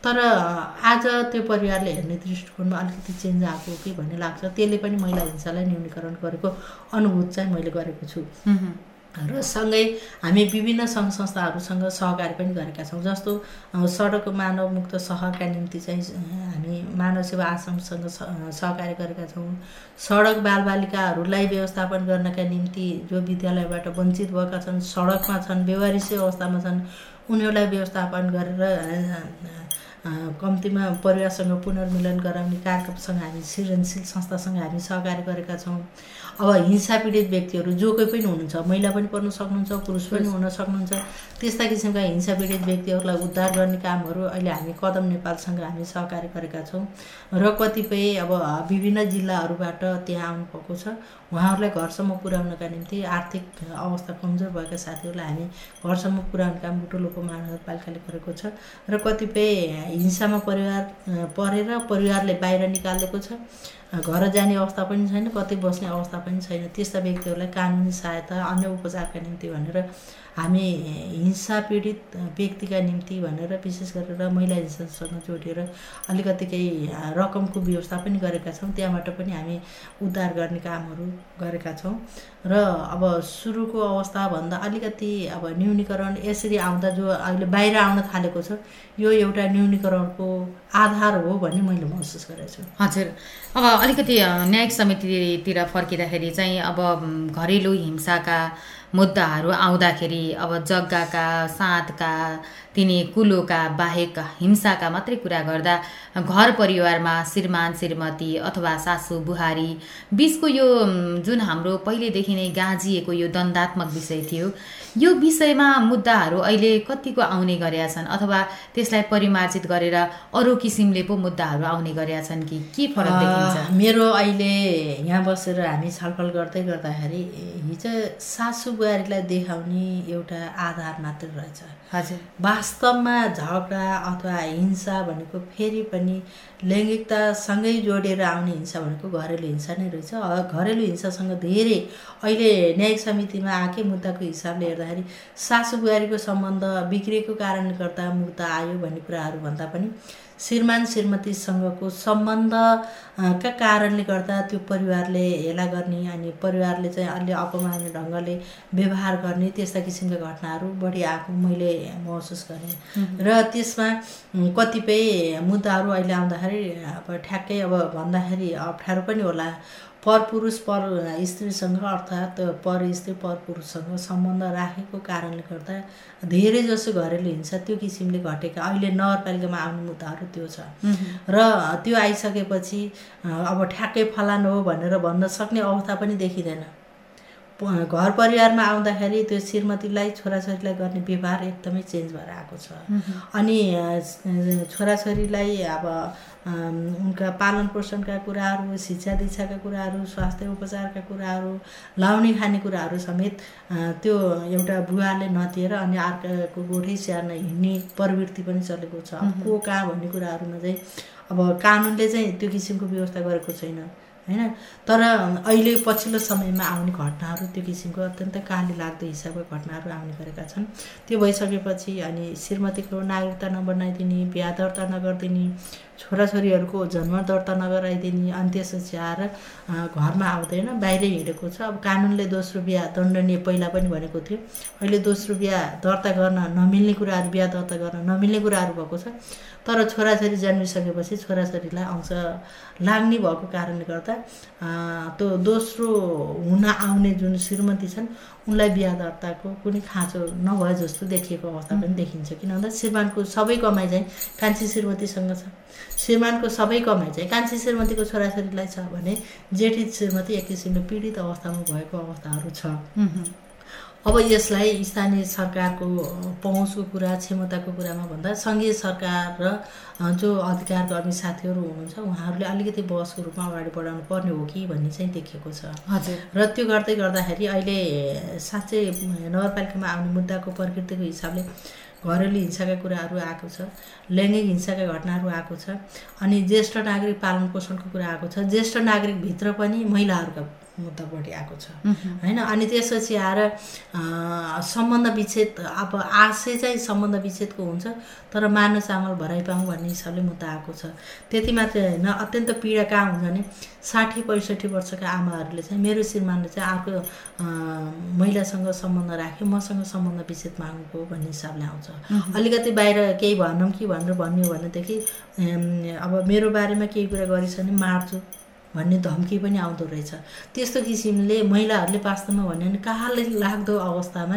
तर आज त्यो परिवारले हेर्ने दृष्टिकोणमा अलिकति चेन्ज आएको कि भन्ने लाग्छ। त्यसले पनि महिला हिंसालाई न्यूनीकरण गरेको अनुभूत चाहिँ मैले गरेको छु। र सँगै हामी विभिन्न सङ्घ संस्थाहरूसँग सहकारी पनि गरेका छौँ। जस्तो सडक मानव मुक्त सहरका निम्ति चाहिँ हामी मानव सेवा आश्रमसँग स- अ, सहकारी गरेका छौँ। सडक बालबालिकाहरूलाई व्यवस्थापन गर्नका निम्ति जो विद्यालयबाट वञ्चित भएका छन् सडकमा छन् बेवारिसी अवस्थामा छन् उनीहरूलाई व्यवस्थापन गरेर कम्तीमा परिवारसँग पुनर्मिलन गराउने कार्यक्रमसँग हामी सृजनशील संस्थासँग हामी सहकारी गरेका छौँ। अब हिंसा पीडित व्यक्तिहरू जो कोही पनि हुनुहुन्छ महिला पनि पर्न सक्नुहुन्छ पुरुष पनि हुन सक्नुहुन्छ त्यस्ता किसिमका हिंसा पीडित व्यक्तिहरूलाई उद्धार गर्ने कामहरू अहिले हामी कदम नेपालसँग हामी सहकारी गरेका छौँ र कतिपय अब विभिन्न जिल्लाहरूबाट त्यहाँ आउनुभएको छ। उहाँहरूलाई घरसम्म पुर्याउनका निम्ति आर्थिक अवस्था कमजोर भएका साथीहरूलाई हामी घरसम्म पुर्याउने काम बुटोल उपमहानगरपालिकाले गरेको छ र कतिपय हिंसामा परिवार परेर परिवारले बाहिर निकालेको छ। घर जाने अवस्था पनि छैन कतै बस्ने अवस्था पनि छैन। त्यस्ता व्यक्तिहरूलाई कानुनी सहायता अन्य उपचारका निम्ति भनेर हामी हिंसा पीडित व्यक्तिका निम्ति भनेर विशेष गरेर महिला हिंसासँग जोडिएर अलिकति केही रकमको व्यवस्था पनि गरेका छौँ। त्यहाँबाट पनि हामी उद्धार गर्ने कामहरू गरेका छौँ। र अब सुरुको अवस्थाभन्दा अलिकति अब न्यूनीकरण यसरी आउँदा जो अहिले बाहिर आउन थालेको छ यो एउटा न्यूनीकरणको आधार हो भन्ने मैले महसुस गरेको छु। हजुर। अब अलिकति न्यायिक समितितिर फर्किँदाखेरि चाहिँ अब घरेलु हिंसाका मुद्दाहरू आउँदाखेरि अब जग्गाका साँधका तिनी कुलोका बाहेक हिंसाका मात्रै कुरा गर्दा घर परिवारमा श्रीमान श्रीमती अथवा सासू बुहारी बिचको यो जुन हाम्रो पहिलेदेखि नै गाँजिएको यो द्वन्दात्मक विषय थियो यो विषयमा मुद्दाहरू अहिले कतिको आउने गरेका छन् अथवा त्यसलाई परिमार्जित गरेर अरू किसिमले पो मुद्दाहरू आउने गरेका छन् कि के फरक देखिन्छ? मेरो अहिले यहाँ बसेर हामी छलफल गर्दै गर्दाखेरि हिजो सासु बुहारीलाई देखाउने एउटा आधार मात्र रहेछ। हजुर। वास्तवमा झगडा अथवा हिंसा भनेको फेरि पनि लैङ्गिकतासँगै जोडेर आउने हिंसा भनेको घरेलु हिंसा नै रहेछ। घरेलु हिंसासँग धेरै अहिले न्यायिक समितिमा आएकै मुद्दाको हिसाबले हेर्दाखेरि सासु बुहारीको सम्बन्ध बिग्रिएको कारणले गर्दा मुद्दा आयो भन्ने कुराहरू भन्दा पनि श्रीमान श्रीमतीसँगको सम्बन्धका कारणले गर्दा त्यो परिवारले हेला गर्ने अनि परिवारले चाहिँ अलि अपमान्य ढङ्गले व्यवहार गर्ने त्यस्ता किसिमका घटनाहरू बढी आएको मैले महसुस गरेँ। र त्यसमा कतिपय मुद्दाहरू अहिले आउँदाखेरि अब ठ्याक्कै अब भन्दाखेरि अप्ठ्यारो पनि होला। परपुरुष पर स्त्रीसँग अर्थात् पर स्त्री पर पुरुषसँग सम्बन्ध राखेको कारणले गर्दा धेरै जसो घरेलु हिंसा त्यो किसिमले घटेका अहिले नगरपालिकामा आउने मुद्दाहरू त्यो छ। र त्यो आइसकेपछि अब ठ्याक्कै फलानु हो भनेर भन्न सक्ने अवस्था पनि देखिँदैन। घर परिवारमा आउँदाखेरि त्यो श्रीमतीलाई छोराछोरीलाई गर्ने व्यवहार एकदमै चेन्ज भएर आएको छ। अनि छोराछोरीलाई अब उनका पालन पोषणका कुराहरू शिक्षा दीक्षाका कुराहरू स्वास्थ्य उपचारका कुराहरू लाउने खाने कुराहरू समेत त्यो एउटा बुवाले नतिएर अनि अर्काको गोठै स्याहार्न हिँड्ने प्रवृत्ति पनि चलेको छ। को कहाँ भन्ने कुराहरूमा चाहिँ अब कानुनले चाहिँ त्यो किसिमको व्यवस्था गरेको छैन। होइन? तर अहिले पछिल्लो समयमा आउने घटनाहरू त्यो किसिमको अत्यन्त काली लाग्दो हिसाबको घटनाहरू आउने गरेका छन्। त्यो भइसकेपछि अनि श्रीमतीको नागरिकता नबनाइदिने बिहा दर्ता नगरिदिने छोराछोरीहरूको जन्म दर्ता नगराइदिने अनि त्यसपछि आएर घरमा आउँदैन बाहिरै हिँडेको छ। अब कानुनले दोस्रो बिहा दण्डनीय पहिला पनि भनेको थियो। अहिले दोस्रो बिहा दर्ता गर्न नमिल्ने कुराहरू बिहा दर्ता गर्न नमिल्ने कुराहरू भएको छ। तर छोराछोरी जन्मिसकेपछि छोराछोरीलाई अंश लाग्ने भएको कारणले गर्दा त्यो दोस्रो हुन आउने जुन श्रीमती छन् उनलाई बिहा दर्ताको कुनै खाँचो नभए जस्तो देखिएको अवस्था पनि देखिन्छ। किन भन्दा श्रीमानको सबै कमाइ चाहिँ कान्छी श्रीमतीसँग छ। श्रीमानको सबै कमाइ चाहिँ कान्छी श्रीमतीको छोराछोरीलाई छ भने जेठी श्रीमती एक किसिमले पीडित अवस्थामा भएको अवस्थाहरू छ। अब यसलाई स्थानीय सरकारको पहुँचको कुरा क्षमताको कुरामा भन्दा सङ्घीय सरकार र जो अधिकारकर्मी साथीहरू हुनुहुन्छ उहाँहरूले अलिकति बसको रूपमा अगाडि बढाउनु पर्ने हो कि भन्ने चाहिँ देखिएको छ। हजुर। र त्यो गर्दै गर्दाखेरि अहिले साँच्चै नगरपालिकामा आउने मुद्दाको प्रकृतिको हिसाबले घरेलु हिंसाका कुराहरू आएको छ लैङ्गिक हिंसाका घटनाहरू आएको छ अनि ज्येष्ठ नागरिक पालन पोषणको कुरा आएको छ। ज्येष्ठ नागरिकभित्र पनि महिलाहरूका मुद्दा बढी आएको छ होइन अनि त्यसपछि आएर सम्बन्ध विच्छेद अब आशय चाहिँ सम्बन्ध विच्छेदको हुन्छ तर मार्न चामल भराइ पाऊँ भन्ने हिसाबले मुद्दा आएको छ। त्यति मात्रै होइन अत्यन्त पीडा कहाँ हुन्छ भने साठी पैँसठी वर्षका आमाहरूले चाहिँ मेरो श्रीमानले चाहिँ अर्को महिलासँग सम्बन्ध राख्यो मसँग सम्बन्ध विच्छेद माग्नुको भन्ने हिसाबले आउँछ। अलिकति बाहिर केही भनौँ कि भनेर भन्यो भनेदेखि अब मेरो बारेमा केही कुरा गरिछ भने मार्छु। भन्ने धम्की पनि आउँदो रहेछ। त्यस्तो किसिमले महिलाहरूले वास्तवमा भन्यो भने कहाँले लाग्दो अवस्थामा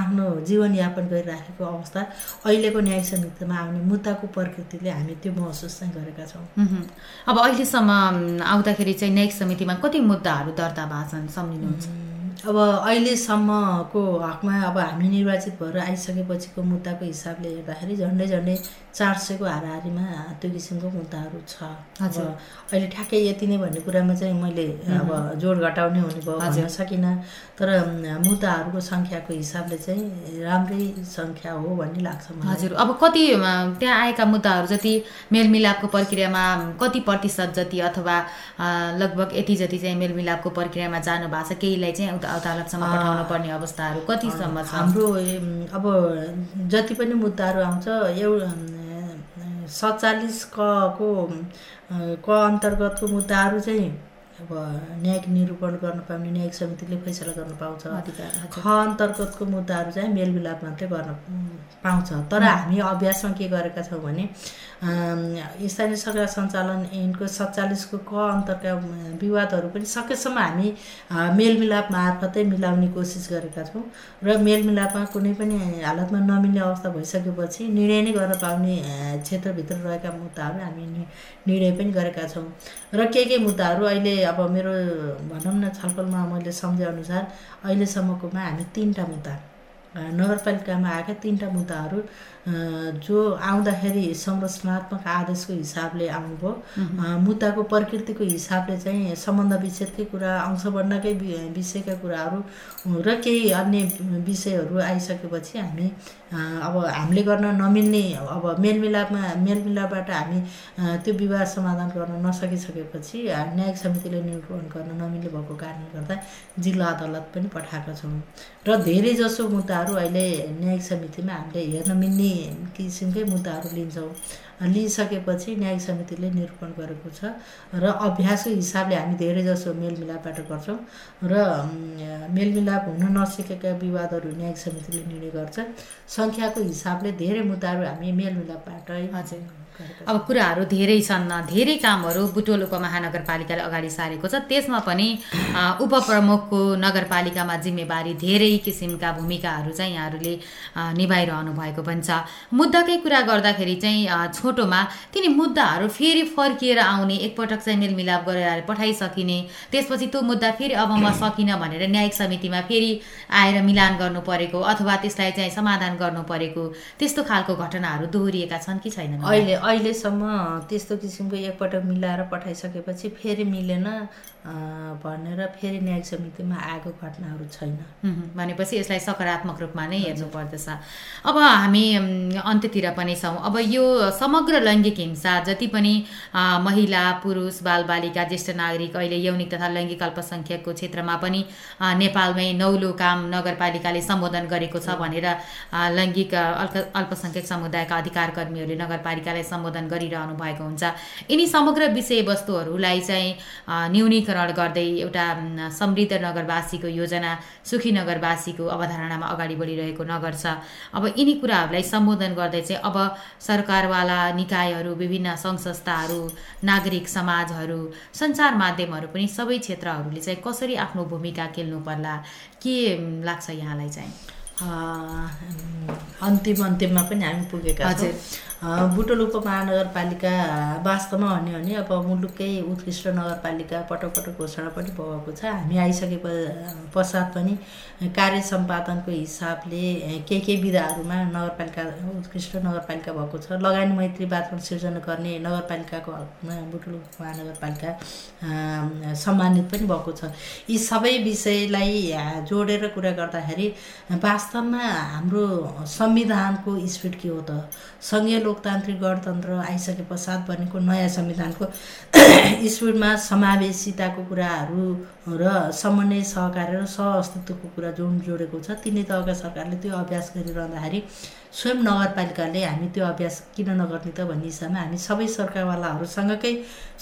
आफ्नो जीवनयापन गरिराखेको अवस्था अहिलेको न्याय समितिमा आउने मुद्दाको प्रकृतिले हामी त्यो महसुस चाहिँ गरेका छौँ। अब अहिलेसम्म आउँदाखेरि चाहिँ न्यायिक समितिमा कति मुद्दाहरू दर्ता भएको छन् सम्झिनुहुन्छ अब अहिलेसम्मको हकमा अब हामी निर्वाचित भएर आइसकेपछिको मुद्दाको हिसाबले हेर्दाखेरि झन्डै झन्डै चार सयको हाराहारीमा त्यो किसिमको मुद्दाहरू छ। अब अहिले ठ्याक्कै यति नै भन्ने कुरामा चाहिँ मैले अब जोड घटाउने हुने भयो भन्न सकिनँ। तर मुद्दाहरूको सङ्ख्याको हिसाबले चाहिँ राम्रै सङ्ख्या हो भन्ने लाग्छ हजुर। अब कति त्यहाँ आएका मुद्दाहरू जति मेलमिलापको प्रक्रियामा कति प्रतिशत जति अथवा लगभग यति जति चाहिँ मेलमिलापको प्रक्रियामा जानु भएको छ केहीलाई चाहिँ अदालतसम्म पठाउनु पर्ने अवस्थाहरू कतिसम्म छ? हाम्रो अब जति पनि मुद्दाहरू आउँछ एउटा सत्तालिस कको क अन्तर्गतको मुद्दाहरू चाहिँ अब न्यायिक निरूपण गर्न पाउने न्यायिक समितिले फैसला गर्न पाउँछ। ख अन्तर्गतको मुद्दाहरू चाहिँ मेलमिलाप मात्रै गर्न पाउँछ। तर हामी अभ्यासमा के गरेका छौँ भने स्थानीय सरकार सञ्चालन ऐनको सत्तालिसको क अन्तरका विवादहरू पनि सकेसम्म हामी मेलमिलाप मार्फतै मिलाउने कोसिस गरेका छौँ। र मेलमिलापमा कुनै पनि हालतमा नमिल्ने अवस्था भइसकेपछि निर्णय नै गर्न पाउने क्षेत्रभित्र रहेका मुद्दाहरू हामी निर्णय पनि गरेका छौँ। र के के मुद्दाहरू अहिले अब मेरो भनौँ न छलफलमा मैले सम्झेअनुसार अहिलेसम्मकोमा हामी तिनवटा मुद्दा नगरपालिकामा आएका तिनवटा मुद्दाहरू जो आउँदाखेरि संरचनात्मक आदेशको हिसाबले आउनुभयो। मुद्दाको प्रकृतिको हिसाबले चाहिँ सम्बन्ध विच्छेदकै कुरा अंशवर्णकै विषयका कुराहरू र केही अन्य विषयहरू आइसकेपछि हामी अब हामीले गर्न नमिल्ने अब मेलमिलापमा मेलमिलापबाट हामी त्यो विवाद समाधान गर्न नसकिसकेपछि न्यायिक समितिले निरूपण गर्न नमिल्ने भएको कारणले गर्दा जिल्ला अदालत पनि पठाएका छौँ। र धेरै जसो मुद्दाहरू अहिले न्यायिक समितिमा हामीले हेर्न मिल्ने किसिमकै मुद्दाहरू लिन्छौँ। लिइसकेपछि न्यायिक समितिले निरूपण गरेको छ र अभ्यासको हिसाबले हामी धेरै जसो मेलमिलापबाट गर्छौँ र मेलमिलाप हुन नसकेका विवादहरू न्यायिक समितिले निर्णय गर्छ। सङ्ख्याको हिसाबले धेरै मुद्दाहरू हामी मेलमिलापबाटै अब कुराहरू धेरै छन् धेरै कामहरू बुटोल उपमहानगरपालिकाले अगाडि सारेको छ। त्यसमा पनि उपप्रमुखको नगरपालिकामा जिम्मेवारी धेरै किसिमका भूमिकाहरू चाहिँ यहाँहरूले निभाइरहनु भएको पनि छ। मुद्दाकै कुरा गर्दाखेरि चाहिँ छोटोमा तिनी मुद्दाहरू फेरि फर्किएर आउने एकपटक चाहिँ मेलमिलाप गरेर पठाइसकिने त्यसपछि त्यो मुद्दा फेरि अब म सकिनँ भनेर न्यायिक समितिमा फेरि आएर मिलान गर्नु परेको अथवा त्यसलाई चाहिँ समाधान गर्नु परेको त्यस्तो खालको घटनाहरू दोहोरिएका छन् कि छैनन्? अहिले अहिलेसम्म त्यस्तो किसिमको एकपटक मिलाएर पठाइसकेपछि फेरि मिलेन भनेर फेरि न्यायिक समितिमा आएको घटनाहरू छैन। भनेपछि यसलाई सकारात्मक रूपमा नै हेर्नु पर्दछ। अब हामी अन्त्यतिर पनि छौँ। अब यो समग्र लैङ्गिक हिंसा जति पनि महिला पुरुष बालबालिका ज्येष्ठ नागरिक अहिले यौनिक तथा लैङ्गिक अल्पसङ्ख्यकको क्षेत्रमा पनि नेपालमै नौलो काम नगरपालिकाले सम्बोधन गरेको छ भनेर लैङ्गिक अल्प अल्पसङ्ख्यक समुदायका अधिकार कर्मीहरूले नगरपालिकालाई सम्बोधन गरिरहनु भएको हुन्छ। यिनी समग्र विषयवस्तुहरूलाई चाहिँ न्यूनीकरण गर्दै एउटा समृद्ध नगरवासीको योजना सुखी नगरवासीको अवधारणामा अगाडि बढिरहेको नगर छ। अब यिनी कुराहरूलाई सम्बोधन गर्दै चाहिँ अब सरकारवाला निकायहरू विभिन्न सङ्घ संस्थाहरू नागरिक समाजहरू सञ्चार माध्यमहरू पनि सबै क्षेत्रहरूले चाहिँ कसरी आफ्नो भूमिका खेल्नु पर्ला? के लाग्छ यहाँलाई चाहिँ? अन्तिम अन्तिममा पनि हामी पुगेका छौँ। बुटोल उपमहानगरपालिका वास्तवमा भन्यो भने अब मुलुककै उत्कृष्ट नगरपालिका पटक पटक घोषणा पनि भएको छ। हामी आइसके पश्चात पनि कार्य सम्पादनको हिसाबले के के विधाहरूमा नगरपालिका उत्कृष्ट नगरपालिका भएको छ लगानी मैत्री वातावरण सिर्जना गर्ने नगरपालिकाको हकमा बुटोल उपमहानगरपालिका सम्मानित पनि भएको छ। यी सबै विषयलाई जोडेर कुरा गर्दाखेरि वास्तवमा हाम्रो संविधानको स्पिड के हो त? सङ्घीय लोकतान्त्रिक गणतन्त्र आइसके पश्चात बनेको नयाँ संविधानको *coughs* स्पिडमा समावेशिताको कुराहरू र समन्वय सहकार्य र सहअस्तित्वको कुरा जुन जोडेको छ तिनै तहका सरकारले त्यो अभ्यास गरिरहँदाखेरि स्वयं नगरपालिकाले हामी त्यो अभ्यास किन नगर्ने त भन्ने हिसाबमा हामी सबै सरकारवालाहरूसँगकै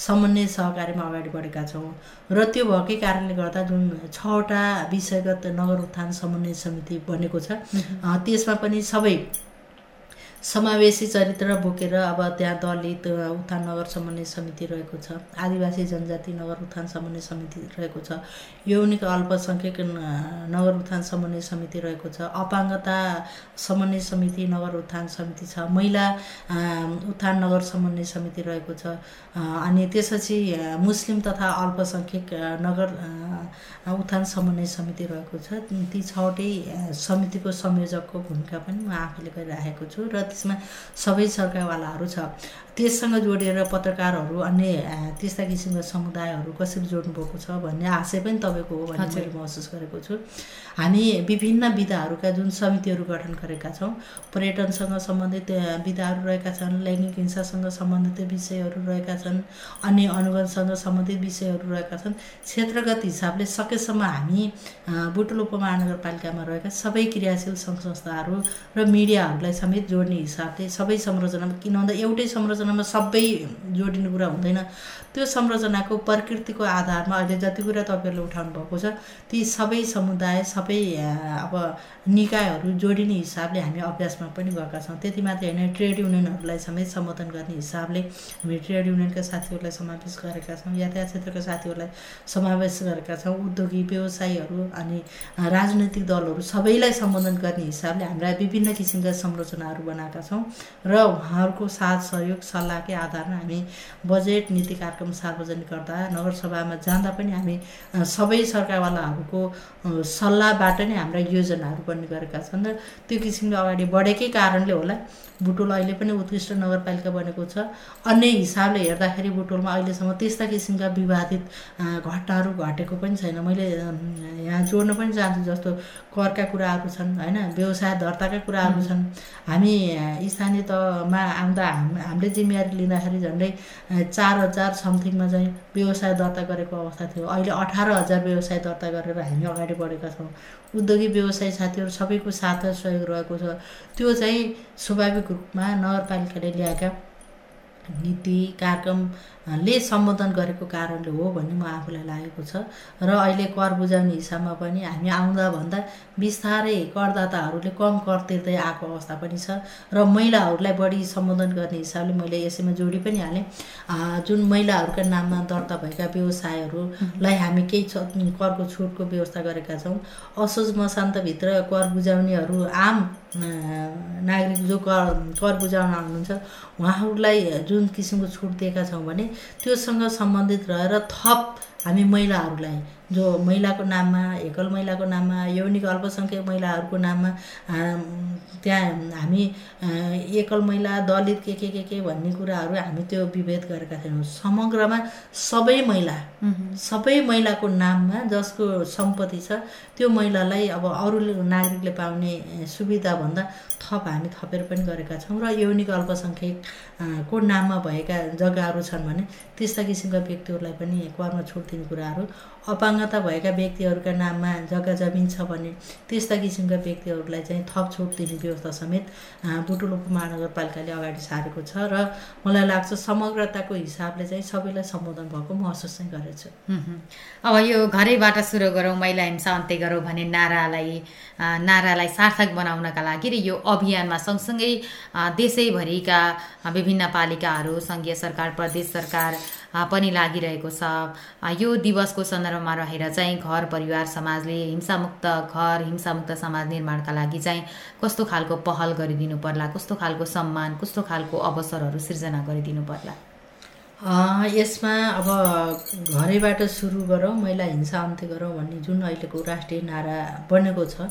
समन्वय सहकार्यमा अगाडि बढेका छौँ र त्यो भएकै कारणले गर्दा जुन छवटा विषयगत नगर उत्थान समन्वय समिति बनेको छ त्यसमा पनि सबै समावेशी चरित्र बोकेर अब त्यहाँ दलित उत्थान नगर समन्वय समिति रहेको छ। आदिवासी जनजाति नगर उत्थान समन्वय समिति रहेको छ। यौनिक अल्पसङ्ख्यक नगर उत्थान समन्वय समिति रहेको छ। अपाङ्गता समन्वय समिति नगर उत्थान समिति छ। महिला उत्थान नगर समन्वय समिति रहेको छ। अनि त्यसपछि मुस्लिम तथा अल्पसङ्ख्यक नगर उत्थान समन्वय समिति रहेको छ। ती छवटै समितिको संयोजकको भूमिका पनि म आफैले गरिराखेको छु। र त्यसमा सबै सरकारवालाहरू छ। त्यससँग जोडिएर पत्रकारहरू अन्य त्यस्ता किसिमका समुदायहरू कसरी जोड्नुभएको छ भन्ने आशय पनि तपाईँको हो भन्ने। मैले महसुस गरेको छु हामी विभिन्न विधाहरूका जुन समितिहरू गठन गरेका छौँ पर्यटनसँग सम्बन्धित विधाहरू रहेका छन् लैङ्गिक हिंसासँग सम्बन्धित विषयहरू रहेका छन् अन्य अनुगमनसँग सम्बन्धित विषयहरू रहेका छन् क्षेत्रगत हिसाबले सकेसम्म हामी बुटुल उपमहानगरपालिकामा रहेका सबै क्रियाशील सङ्घ संस्थाहरू र मिडियाहरूलाई समेत जोड्ने हिसाबले सबै संरचनामा किन भन्दा एउटै संरचनामा सबै जोडिने कुरा हुँदैन। त्यो संरचनाको प्रकृतिको आधारमा अहिले जति कुरा तपाईँहरूले उठाउनु भएको छ ती सबै समुदाय सबै अब निकायहरू जोडिने हिसाबले हामी अभ्यासमा पनि गएका छौँ। त्यति मात्रै होइन ट्रेड युनियनहरूलाई समेत सम्बोधन गर्ने हिसाबले हामी ट्रेड युनियनका साथीहरूलाई समावेश गरेका छौँ यातायात क्षेत्रका साथीहरूलाई समावेश गरेका छौँ उद्योगी व्यवसायीहरू अनि राजनैतिक दलहरू सबैलाई सम्बोधन गर्ने हिसाबले हाम्रा विभिन्न किसिमका संरचनाहरू बनाएका छौँ र उहाँहरूको साथ सहयोग सल्लाहकै आधारमा हामी बजेट नीति कार्यक्रम सार्वजनिक गर्दा नगरसभामा जाँदा पनि हामी सबै सरकारवालाहरूको सल्लाहबाट नै हाम्रा योजनाहरू बन्ने गरेका छन् र त्यो किसिमले अगाडि बढेकै कारणले होला बुटोल अहिले पनि उत्कृष्ट नगरपालिका बनेको छ। अन्य हिसाबले हेर्दाखेरि बुटोलमा अहिलेसम्म त्यस्ता किसिमका विवादित घटनाहरू घटेको पनि छैन। मैले यहाँ जोड्न पनि चाहन्छु जस्तो करका कुराहरू छन् होइन? व्यवसाय दर्ताका कुराहरू छन्। हामी स्थानीय तहमा आउँदा हामीले जिम्मेवारी लिँदाखेरि झन्डै चार हजार समथिङमा चाहिँ व्यवसाय दर्ता गरेको अवस्था थियो। अहिले अठार हजार व्यवसाय दर्ता गरेर हामी अगाडि बढेका छौँ। उद्योगी व्यवसाय साथीहरू सबैको साथ सहयोग रहेको छ। त्यो चाहिँ स्वाभाविक रूपमा नगरपालिकाले ल्याएका नीति कार्यक्रम ले सम्बोधन गरेको कारणले हो भन्ने म आफूलाई लागेको छ। र अहिले कर बुझाउने हिसाबमा पनि हामी आउँदा भन्दा बिस्तारै करदाताहरूले कम कर तिर्दै आएको अवस्था पनि छ र महिलाहरूलाई बढी सम्बोधन गर्ने हिसाबले मैले यसैमा जोडी पनि हालेँ। जुन महिलाहरूका नाममा दर्ता भएका व्यवसायहरूलाई हामी केही करको छुटको व्यवस्था गरेका छौँ। असोज मसान्तभित्र कर बुझाउनेहरू आम नागरिक जो कर कर बुझाउन आउनुहुन्छ उहाँहरूलाई जुन किसिमको छुट दिएका छौँ भने त्योसँग सम्बन्धित रहेर थप हामी महिलाहरूलाई जो महिलाको नाममा एकल महिलाको नाममा यौनिक अल्पसङ्ख्यक महिलाहरूको नाममा त्यहाँ हामी एकल महिला दलित के के के के भन्ने कुराहरू हामी त्यो विभेद गरेका छैनौँ। समग्रमा सबै महिला सबै महिलाको नाममा जसको सम्पत्ति छ त्यो महिलालाई अब अरू नागरिकले पाउने सुविधाभन्दा थप हामी थपेर पनि गरेका छौँ र यौनिक अल्पसङ्ख्यक को नाममा भएका जग्गाहरू छन् भने त्यस्ता किसिमका व्यक्तिहरूलाई पनि करमा छुट दिने कुराहरू अपाङ्गता भएका व्यक्तिहरूका नाममा जग्गा जमिन छ भने त्यस्ता किसिमका व्यक्तिहरूलाई चाहिँ थप छुट दिने व्यवस्था समेत बुटुल उपमहानगरपालिकाले अगाडि सारेको छ र मलाई लाग्छ समग्रताको हिसाबले चाहिँ सबैलाई सम्बोधन भएको महसुस चाहिँ गरेछु अब यो घरैबाट सुरु गरौँ महिला हिंसा अन्त्य गरौँ भन्ने नारालाई नारालाई सार्थक बनाउनका लागि र यो अभियानमा सँगसँगै देशैभरिका विभिन्न पालिकाहरू सङ्घीय सरकार प्रदेश सरकार पनि लागिरहेको छ। यो दिवसको सन्दर्भमा रहेर चाहिँ घर परिवार समाजले हिंसामुक्त घर हिंसामुक्त समाज निर्माणका लागि चाहिँ कस्तो खालको पहल गरिदिनु पर्ला कस्तो खालको सम्मान कस्तो खालको अवसरहरू सिर्जना गरिदिनु पर्ला। यसमा अब घरैबाट सुरु गरौँ महिला हिंसा अन्त्य गरौँ भन्ने जुन अहिलेको राष्ट्रिय नारा बनेको छ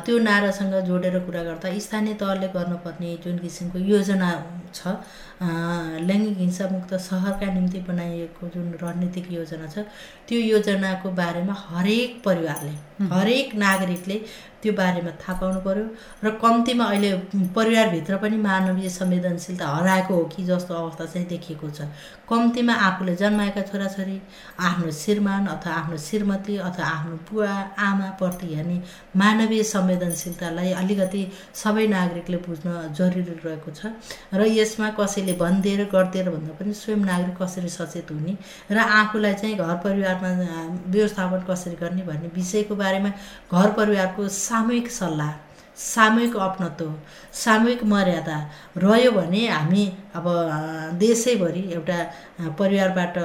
त्यो नारासँग जोडेर कुरा गर्दा स्थानीय तहले गर्नुपर्ने जुन किसिमको योजना छ लैङ्गिक हिंसामुक्त सहरका निम्ति बनाइएको जुन रणनीतिक योजना छ त्यो योजनाको बारेमा हरेक परिवारले हरेक नागरिकले त्यो बारेमा थाहा पाउनु पऱ्यो र कम्तीमा अहिले परिवारभित्र पनि मानवीय संवेदनशीलता हराएको हो कि जस्तो अवस्था चाहिँ देखिएको छ। कम्तीमा आफूले जन्माएका छोराछोरी आफ्नो श्रीमान अथवा आफ्नो श्रीमती अथवा आफ्नो बुवा आमाप्रति हेर्ने मानवीय संवेदनशीलतालाई अलिकति सबै नागरिकले बुझ्न जरुरी रहेको छ। र यसमा कसैले भनिदिएर गरिदिएर भन्दा पनि स्वयं नागरिक कसरी सचेत हुने र आफूलाई चाहिँ घर परिवारमा व्यवस्थापन कसरी गर्ने भन्ने विषयको बारेमा घर परिवारको सामूहिक सल्लाह सामूहिक अपनत्व सामूहिक मर्यादा रह्यो भने हामी अब देशैभरि एउटा परिवारबाट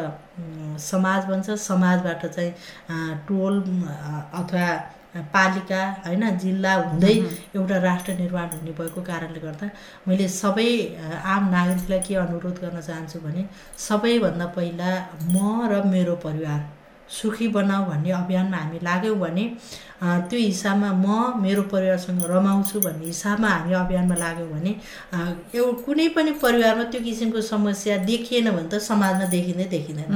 समाज बन्छ समाजबाट चाहिँ टोल अथवा पालिका होइन जिल्ला हुँदै एउटा राष्ट्र निर्माण हुने भएको कारणले गर्दा मैले सबै आम नागरिकलाई के अनुरोध गर्न चाहन्छु भने सबैभन्दा पहिला म र मेरो परिवार सुखी बनाऊ भन्ने अभियानमा हामी लाग्यौँ भने त्यो हिसाबमा म मेरो परिवारसँग रमाउँछु भन्ने हिसाबमा हामी अभियानमा लाग्यौँ भने एउटा कुनै पनि परिवारमा त्यो किसिमको समस्या देखिएन भने त समाजमा देखिँदै देखिँदैन।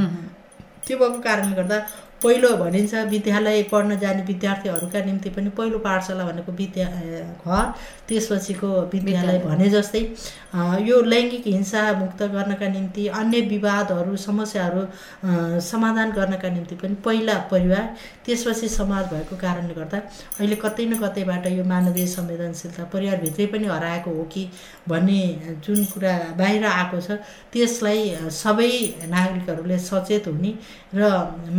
त्यो भएको कारणले गर्दा पहिलो भनिन्छ विद्यालय पढ्न जाने विद्यार्थीहरूका निम्ति पनि पहिलो पाठशाला भनेको विद्या घर। त्यसपछिको विद्यालय भने जस्तै यो लैङ्गिक हिंसा मुक्त गर्नका निम्ति अन्य विवादहरू समस्याहरू समाधान गर्नका निम्ति पनि पहिला परिवार त्यसपछि समाज भएको कारणले गर्दा अहिले कतै न कतैबाट यो मानवीय संवेदनशीलता परिवारभित्रै पनि हराएको हो कि भन्ने जुन कुरा बाहिर आएको छ त्यसलाई सबै नागरिकहरूले सचेत हुने र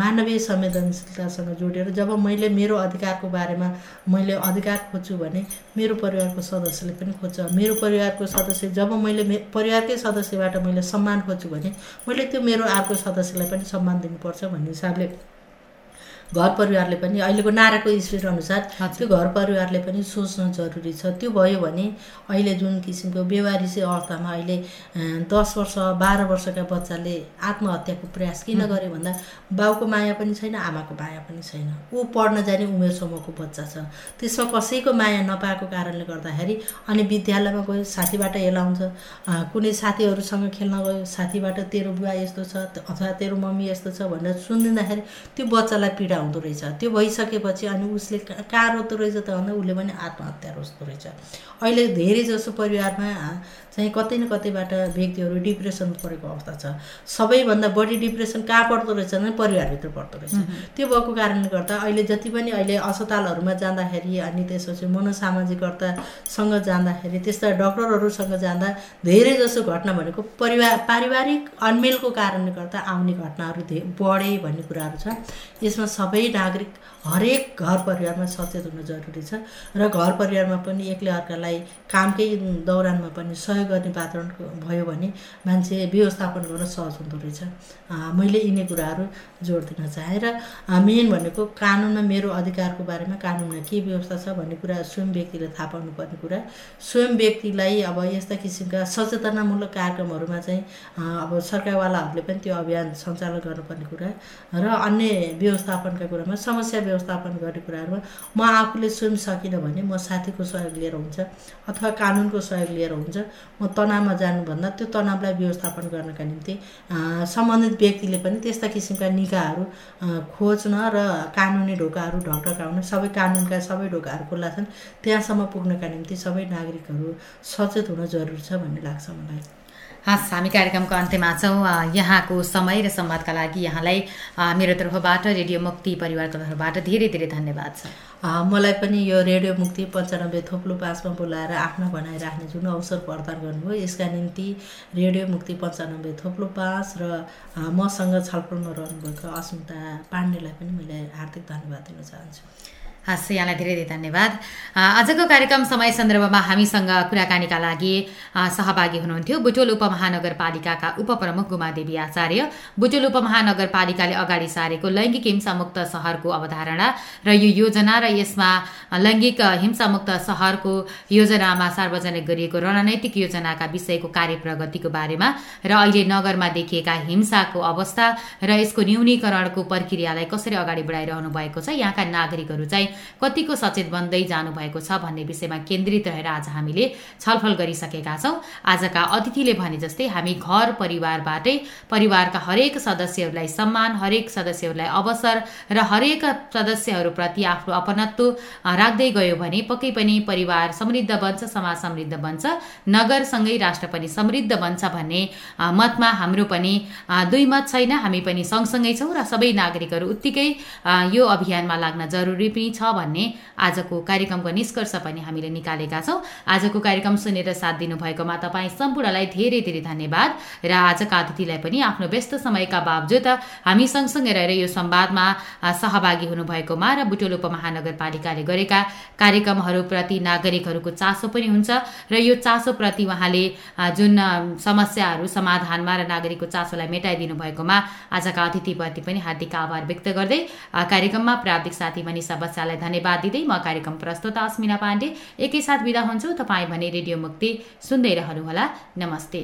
मानवीय संवेदनशीलतासँग जोडेर जब मैले मेरो अधिकारको बारेमा मैले अधिकार खोज्छु भने मेरो परिवारको सदस्यले पनि खोज्छ। मेरो परिवारको सदस्य जब मैले मे परिवारकै सदस्यबाट मैले सम्मान खोज्छु भने मैले त्यो मेरो अर्को सदस्यलाई पनि सम्मान दिनुपर्छ भन्ने हिसाबले घर परिवारले पनि अहिलेको नाराको स्पिड अनुसार त्यो घर परिवारले पनि सोच्न जरुरी छ। त्यो भयो भने अहिले जुन किसिमको बेवारिसी अवस्थामा अहिले दस वर्ष बाह्र वर्षका बच्चाले आत्महत्याको प्रयास किन गरे भन्दा बाउको माया पनि छैन आमाको माया पनि छैन। ऊ पढ्न जाने उमेर समूहको बच्चा छ। त्यसमा कसैको माया नपाएको कारणले गर्दाखेरि अनि विद्यालयमा गयो साथीबाट हेलाउँछ कुनै साथीहरूसँग खेल्न गयो साथीबाट तेरो बुवा यस्तो छ अथवा तेरो मम्मी यस्तो छ भनेर सुनिदिँदाखेरि त्यो बच्चालाई पीडा हुँदो रहेछ। त्यो भइसकेपछि अनि उसले कहाँ रोज्दो रहेछ त भन्दा उसले पनि आत्महत्या रोज्दो रहेछ। अहिले धेरै जसो परिवारमा चाहिँ कतै न कतैबाट व्यक्तिहरू डिप्रेसन परेको अवस्था छ। सबैभन्दा बढी डिप्रेसन कहाँ पर्दो रहेछ भने परिवारभित्र पर्दो रहेछ। त्यो भएको कारणले गर्दा अहिले जति पनि अहिले अस्पतालहरूमा जाँदाखेरि अनि त्यसपछि मनोसामाजिकतासँग जाँदाखेरि त्यस्ता डक्टरहरूसँग जाँदा धेरै जसो घटना भनेको परिवार पारिवारिक अनमेलको कारणले गर्दा आउने घटनाहरू धे बढे भन्ने कुराहरू छ। यसमा सबै नागरिक हरेक घर परिवारमा सचेत हुनु जरुरी छ र घर परिवारमा पनि एकले अर्कालाई कामकै दौरानमा पनि सहयोग गर्ने वातावरण भयो भने मान्छे व्यवस्थापन गर्न सहज हुँदो रहेछ। मैले यिनै कुराहरू जोड दिन चाहेँ र मेन भनेको कानुनमा मेरो अधिकारको बारेमा कानुनमा के व्यवस्था छ भन्ने कुरा स्वयं व्यक्तिले थाहा पाउनुपर्ने कुरा। स्वयं व्यक्तिलाई अब यस्ता किसिमका सचेतनामूलक कार्यक्रमहरूमा चाहिँ अब सरकारवालाहरूले पनि त्यो अभियान सञ्चालन गर्नुपर्ने कुरा। र अन्य व्यवस्थापनका कुरामा समस्या व्यवस्थापन गर्ने कुराहरूमा म आफूले स्वयं सकिनँ भने म साथीको सहयोग लिएर हुन्छ अथवा कानुनको सहयोग लिएर हुन्छ। तनावमा जानुभन्दा त्यो तनावलाई व्यवस्थापन गर्नका निम्ति सम्बन्धित व्यक्तिले पनि त्यस्ता किसिमका निकाहरू खोज्न र कानुनी ढोकाहरू ढकढकाउन सबै कानुनका सबै ढोकाहरू खुल्ला छन् त्यहाँसम्म पुग्नका निम्ति सबै नागरिकहरू सचेत हुन जरुरी छ भन्ने लाग्छ मलाई। हस् हामी कार्यक्रमको अन्त्यमा छौँ। यहाँको समय र संवादका लागि यहाँलाई मेरो तर्फबाट रेडियो मुक्ति परिवारको तर्फबाट धेरै धेरै धन्यवाद छ। मलाई पनि यो रेडियो मुक्ति पन्चानब्बे थोप्लो पाँचमा बोलाएर आफ्नो बनाइराख्ने जुन अवसर प्रदान गर्नुभयो यसका निम्ति रेडियो मुक्ति पन्चानब्बे थोप्लो पाँच र मसँग छलफलमा रहनुभएको अस्मिता पाण्डेलाई पनि मैले हार्दिक धन्यवाद दिन चाहन्छु। हस् यहाँलाई धेरै धेरै धन्यवाद। आजको कार्यक्रम समय सन्दर्भमा हामीसँग कुराकानीका लागि सहभागी हुनुहुन्थ्यो बुटोल उपमहानगरपालिकाका उपप्रमुख गुमादेवी आचार्य। बुटोल उपमहानगरपालिकाले अगाडि सारेको लैङ्गिक हिंसामुक्त सहरको अवधारणा र यो योजना र यसमा लैङ्गिक हिंसामुक्त सहरको योजनामा सार्वजनिक गरिएको रणनैतिक योजनाका विषयको कार्य प्रगतिको बारेमा र अहिले नगरमा देखिएका हिंसाको अवस्था र यसको न्यूनीकरणको प्रक्रियालाई कसरी अगाडि बढाइरहनु भएको छ यहाँका नागरिकहरू चाहिँ कतिको सचेत बन्दै जानुभएको छ भन्ने विषयमा केन्द्रित रहेर आज हामीले छलफल गरिसकेका छौँ। आजका अतिथिले भने जस्तै हामी घर परिवारबाटै परिवारका हरेक सदस्यहरूलाई सम्मान हरेक सदस्यहरूलाई अवसर र हरेक सदस्यहरूप्रति आफ्नो अपनत्व राख्दै गयो भने पक्कै पनि परिवार समृद्ध बन्छ समाज समृद्ध बन्छ नगरसँगै राष्ट्र पनि समृद्ध बन्छ भन्ने मतमा हाम्रो पनि दुई मत छैन हामी पनि सँगसँगै छौँ र सबै नागरिकहरू उत्तिकै यो अभियानमा लाग्न जरुरी पनि छ। भन्ने आजको कार्यक्रमको निष्कर्ष पनि हामीले निकालेका छौँ। आजको कार्यक्रम सुनेर साथ दिनुभएकोमा तपाईँ सम्पूर्णलाई धेरै धेरै धन्यवाद र आजका अतिथिलाई पनि आफ्नो व्यस्त समयका बावजुद हामी सँगसँगै रहेर यो संवादमा सहभागी हुनुभएकोमा र बुटोल उपमहानगरपालिकाले गरेका कार्यक्रमहरूप्रति नागरिकहरूको चासो पनि हुन्छ र यो चासोप्रति उहाँले जुन समस्याहरू समाधानमा र नागरिकको चासोलाई मेटाइदिनु भएकोमा आजका अतिथिप्रति पनि हार्दिक आभार व्यक्त गर्दै कार्यक्रममा प्राविधिक साथी मनिषा बच्चा श्रोतालाई धन्यवाद दिँदै म कार्यक्रम प्रस्तुत अस्मिना पाण्डे। एकैसाथ विदा हुन्छु। तपाईँ भने रेडियो मुक्ति सुन्दै रहनुहोला। नमस्ते।